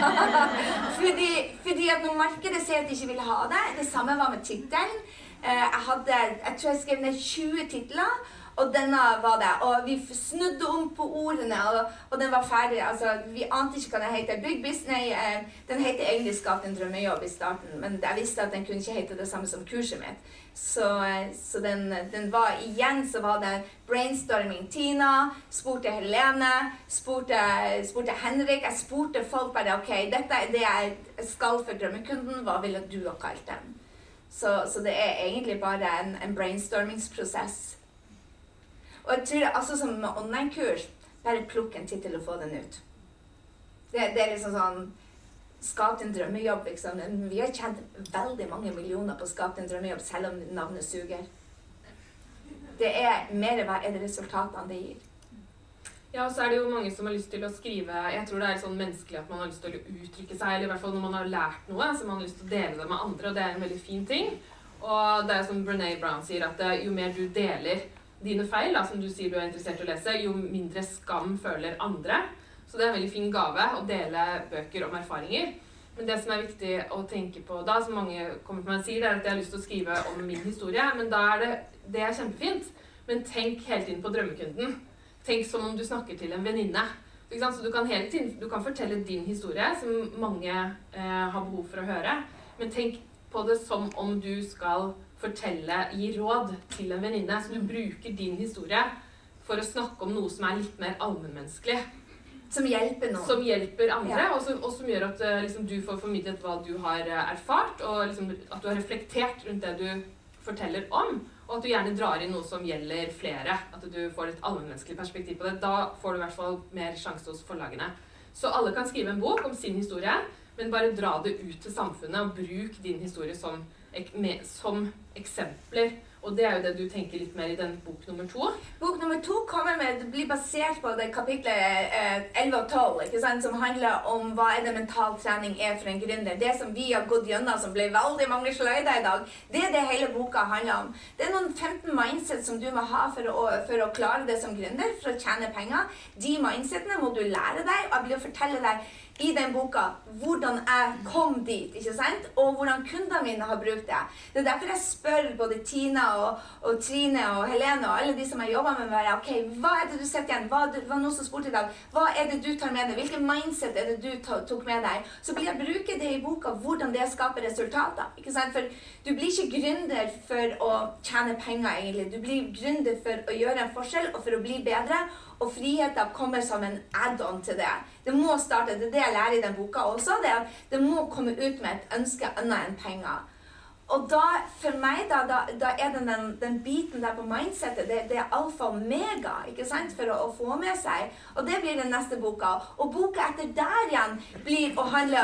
fordi, fordi at når markedet sier at de ikke vil ha det, det samme var med tittelen. Eh, Jeg jeg tror jeg skrev ned 20 titler. Og denne var det. Og vi snudde om på ordene, og, og den var ferdig. Altså, vi ante ikke hva den. Big Business, nei, eh, Den heter egentlig 'Skap en drømmejobb' i starten, men jeg visste at den kunne ikke hete det samme som kurset mitt. Så, eh, så den, den var igjen så var det brainstorming Tina, spurte Helene, spurte, spurte Henrik. Jeg spurte folk bare OK, dette er det jeg skal for drømmekunden. Hva ville du ha kalt den? Så, så det er egentlig bare en, en brainstormingsprosess. Og jeg tror altså som med online-kurs, bare plukk en tittel og få den ut. Det, det er liksom sånn Skap din drømmejobb, liksom. Vi har tjent veldig mange millioner på å skape din drømmejobb, selv om navnet suger. Det er mer hva er det resultatene det gir.
Ja, og så er det jo mange som har lyst til å skrive Jeg tror det er sånn menneskelig at man har lyst til å uttrykke seg, eller i hvert fall når man har lært noe, så man har lyst til å dele det med andre, og det er en veldig fin ting. Og det er som Brené Brown sier, at eh, jo mer du deler dine feil, da, som du sier du er interessert i å lese, jo mindre skam føler andre. Så det er en veldig fin gave å dele bøker om erfaringer. Men det som er viktig å tenke på da, som mange kommer til meg og sier, er at jeg har lyst til å skrive om min historie. Men da er det, det er kjempefint. Men tenk hele tiden på drømmekunden. Tenk som om du snakker til en venninne. Så du kan hele tiden du kan fortelle din historie, som mange eh, har behov for å høre. Men tenk på det som om du skal fortelle, gi råd til en venninne. Så du bruker din historie for å snakke om noe som er litt mer allmennmenneskelig.
Som hjelper noen.
Som hjelper andre,
Ja.
og, som, og som gjør at eh, liksom, du får formidlet hva du har eh, erfart, og liksom, at du har reflektert rundt det du forteller om. Og at du gjerne drar inn noe som gjelder flere. At du får et allmennmenneskelig perspektiv på det. Da får du i hvert fall mer sjanse hos forlagene. Så alle kan skrive en bok om sin historie, men bare dra det ut til samfunnet, og bruk din historie som, med, som eksempler. Og det er jo det du tenker litt mer i den bok nummer to.
Bok nummer to kommer med, det blir basert på det kapitlet eh, 11 og 12, ikke sant, som handler om hva er det mental trening er for en gründer. Det som vi har gått gjennom, som ble veldig mange sløyder i dag, det er det hele boka handler om. Det er noen 15 mindset som du må ha for å, for å klare det som gründer, for å tjene penger. De mindsetene må du lære deg, og jeg vil jo fortelle deg i den boka hvordan jeg kom dit, ikke sant? og hvordan kundene mine har brukt det. Det er derfor jeg spør både Tina og, og Trine og Helene og alle de som jeg jobber med, bare, ok, hva er det du sitter igjen? Hva, det var noen som spurte i dag, hva er det du tar med deg? Hvilken mindset er det du tok med deg? Så blir jeg bruke det i boka, hvordan det skaper resultater. ikke sant? For du blir ikke gründer for å tjene penger, egentlig. Du blir gründer for å gjøre en forskjell og for å bli bedre. Og friheten kommer som en add-on til det. Det må starte, det er det jeg lærer i den boka også. det Det må komme ut med et ønske annet enn penger. Og da, for meg, da, da, da er det den, den biten der på mindsettet, det, det er alfa og omega ikke sant, for å, å, få med seg. Og det blir den neste boka. Og boka etter der igjen blir å handle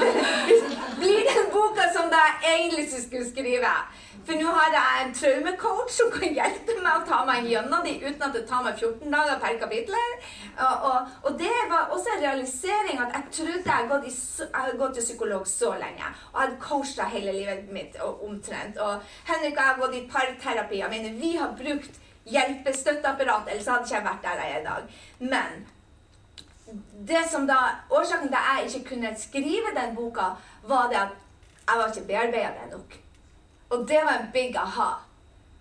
Blir den boka som jeg egentlig skulle skrive. For nå har jeg en traumecoach som kan hjelpe meg å ta meg gjennom de uten at det tar meg 14 dager per kapittel. Og, og, og, det var også en realisering at jeg trodde jeg hadde gått, gått til psykolog så lenge. Og hadde coacha hele livet mitt og, omtrent. Og Henrik og jeg har gått i parterapi. Jeg mener, vi har brukt hjelpestøtteapparat, ellers hadde ikke jeg vært der jeg er i dag. Men det som da, årsaken til at jeg ikke kunne skrive den boka, var det at jeg var ikke bearbeida nok. Og det var en big aha.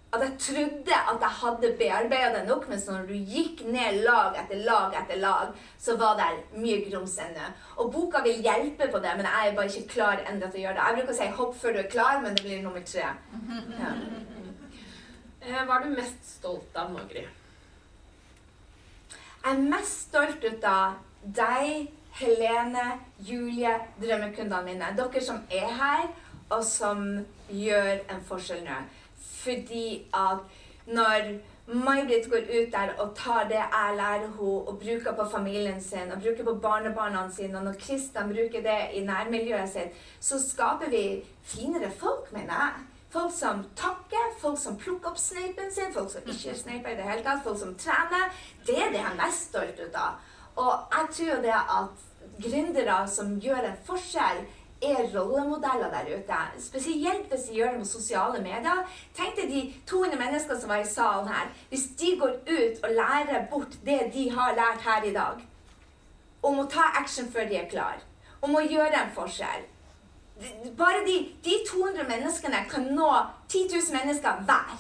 At jeg trodde at jeg hadde bearbeida det nok, mens når du gikk ned lag etter lag etter lag, så var det mye grums ennå. Og boka vil hjelpe på det, men jeg er bare ikke klar ennå til å gjøre det. Jeg bruker å si 'hopp før du er klar', men det blir nummer tre. Ja.
Eh, hva er du mest stolt av Magri?
Jeg er mest stolt ut av deg, Helene, Julie, drømmekundene mine. Dere som er her og som gjør en forskjell nå. Fordi at når May-Britt går ut der og tar det jeg lærer henne, og bruker på familien sin og bruker på barnebarna sine, og når Kristian bruker det i nærmiljøet sitt, så skaper vi finere folk, mener jeg. Folk som takker, folk som plukker opp sneipen sin, folk som ikke sneiper i det hele tatt, folk som trener. Det er det jeg er mest stolt ut av. Og jeg tror det at gründere som gjør en forskjell, er rollemodeller der ute. Spesielt hvis de gjør det med sosiale medier. Tenk deg de 200 menneskene som var i salen her. Hvis de går ut og lærer bort det de har lært her i dag, om å ta action før de er klar, om å gjøre en forskjell Bare de, de 200 menneskene kan nå 10 000 mennesker hver.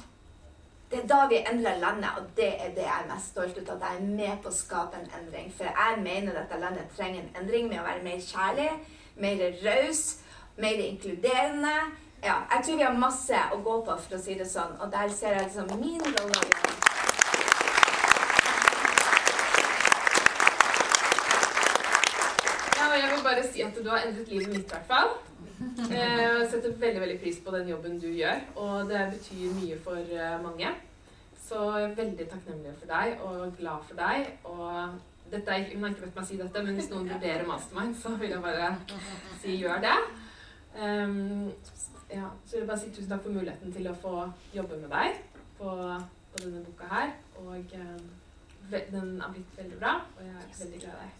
Det er da vi endrer landet, og det er det jeg er mest stolt av. At jeg er med på å skape en endring. For jeg mener dette landet trenger en endring med å være mer kjærlig mer raus, mer inkluderende. Ja, jeg tror vi har masse å gå på, for å si det sånn. Og der ser jeg liksom min rolle.
Jeg vil bare si at du har endret livet mitt, i hvert fall. Eh, jeg setter veldig veldig pris på den jobben du gjør, og det betyr mye for eh, mange. Så jeg er veldig takknemlig for deg og glad for deg. Og dette er, Hun har ikke bedt meg si dette, men hvis noen vurderer mastermind, så vil jeg bare si gjør det. Um, ja, så vil jeg bare si tusen takk for muligheten til å få jobbe med deg på, på denne boka her. Og um, den har blitt veldig bra, og jeg er veldig glad i deg.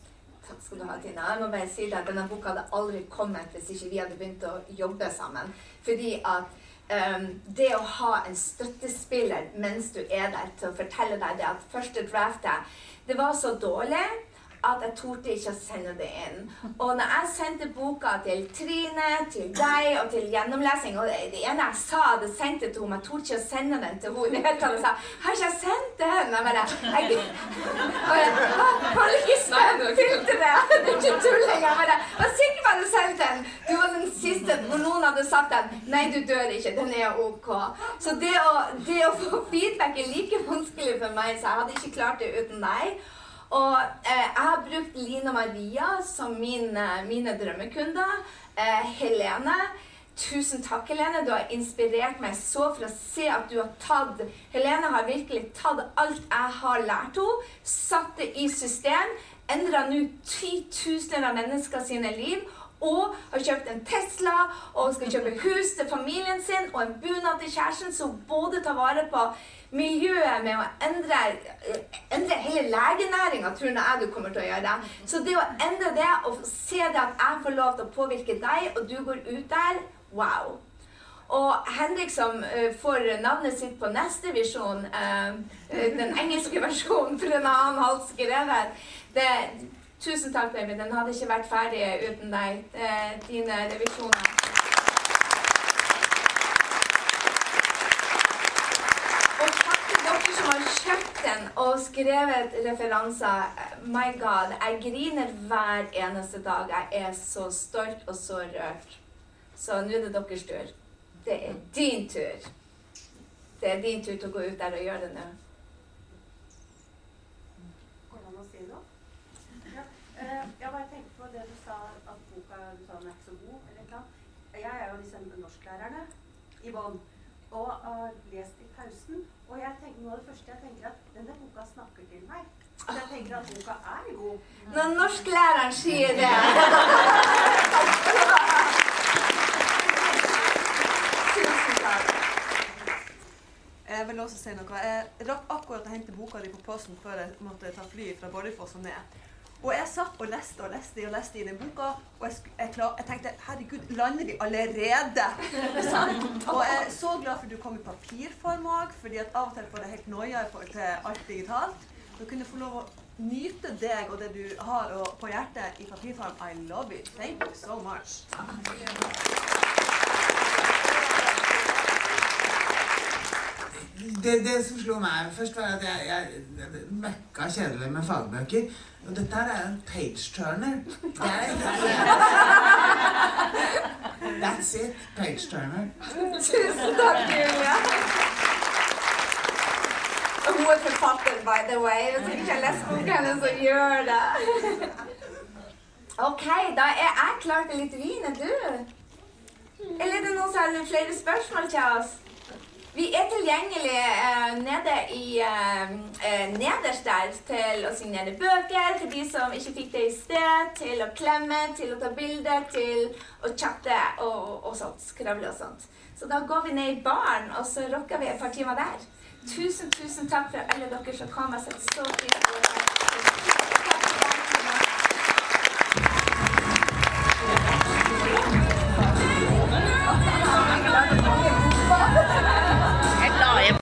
Takk skal du ha, Tina. Jeg må bare si deg at Denne boka hadde aldri kommet hvis ikke vi hadde begynt å jobbe sammen. Fordi at um, det å ha en støttespiller mens du er der til å fortelle deg det at første draftet det var så dårlig at jeg torde ikke å sende det inn. Og når jeg sendte boka til Trine, til deg og til gjennomlesing Og det ene jeg sa, hadde sendt det til henne, jeg torde ikke å sende den til henne. Hun sa 'Har ikke jeg sendt den?' Jeg bare jeg, og jeg, Hold ikke spent, fylte det! Det er ikke tulling. Jeg bare jeg var sikker på at du sendt den. Du var den siste hvor noen hadde sagt den. 'Nei, du dør ikke. Den er OK'. Så det å, det å få feedback er like vanskelig for meg, så jeg hadde ikke klart det uten deg. Og eh, jeg har brukt Line Maria som mine, eh, mine drømmekunder. Eh, Helene. Tusen takk, Helene. Du har inspirert meg så for å se at du har tatt Helene har virkelig tatt alt jeg har lært henne, satt det i system, endra nå titusener av mennesker sine liv og har kjøpt en Tesla og skal kjøpe hus til familien sin og en bunad til kjæresten som både tar vare på miljøet med å endre, endre hele legenæringa, tror jeg du kommer til å gjøre. Så det å endre det og se det at jeg får lov til å påvirke deg, og du går ut der wow. Og Henrik som uh, får navnet sitt på neste visjon, uh, den engelske versjonen, for den har han halvt skrevet det, Tusen takk, baby. Den hadde ikke vært ferdig uten deg. Dine revisjoner. Og takk til dere som har den og skrevet referanser. My God, jeg griner hver eneste dag. Jeg er så stolt og så rørt. Så nå er det deres tur. Det er din tur. Det er din tur til å gå ut der og gjøre det nå.
Ja. Eh, jeg bare tenkte på det du sa, at boka du sa den er ikke så god. eller noe. Jeg jeg er jo disse norsklærerne i bånn. Og har lest. Og jeg tenker, noe av det første jeg tenker at denne boka snakker til meg. Så jeg tenker at boka er god.
Når norsklæreren sier det Tusen takk.
Jeg vil også si noe. Jeg rakk akkurat å hente boka di på posten før jeg måtte ta fly fra Bardufoss og ned. Og jeg satt og leste og leste og leste i den boka, og jeg, jeg, klar, jeg tenkte herregud, lander vi allerede? Og jeg er så glad for at du kom i papirform òg, fordi at av og til får jeg helt noia i forhold til alt digitalt. Så kunne få lov å nyte deg og det du har på hjertet i papirform. I love it. Thank you so much.
Det, det som slo meg først, var at jeg, jeg møkka kjedelig med fagbøker. Og dette her er en page-turner. Er That's it. Page-turner.
Tusen takk, Julia. Hun er forfatter, by the way. Hvis du ikke har lest boka hennes, så gjør det. OK, da er jeg klar til litt vin. Er du? Eller er det noen som har flere spørsmål til oss? Vi er tilgjengelig eh, nede i eh, eh, nederst der til å signere bøker til de som ikke fikk det i sted, til å klemme, til å ta bilde, til å chatte og, og sånt. Skravle og sånt. Så da går vi ned i baren, og så rocker vi et par timer der. Tusen, tusen takk for alle dere som kom. Jeg setter så pris på det.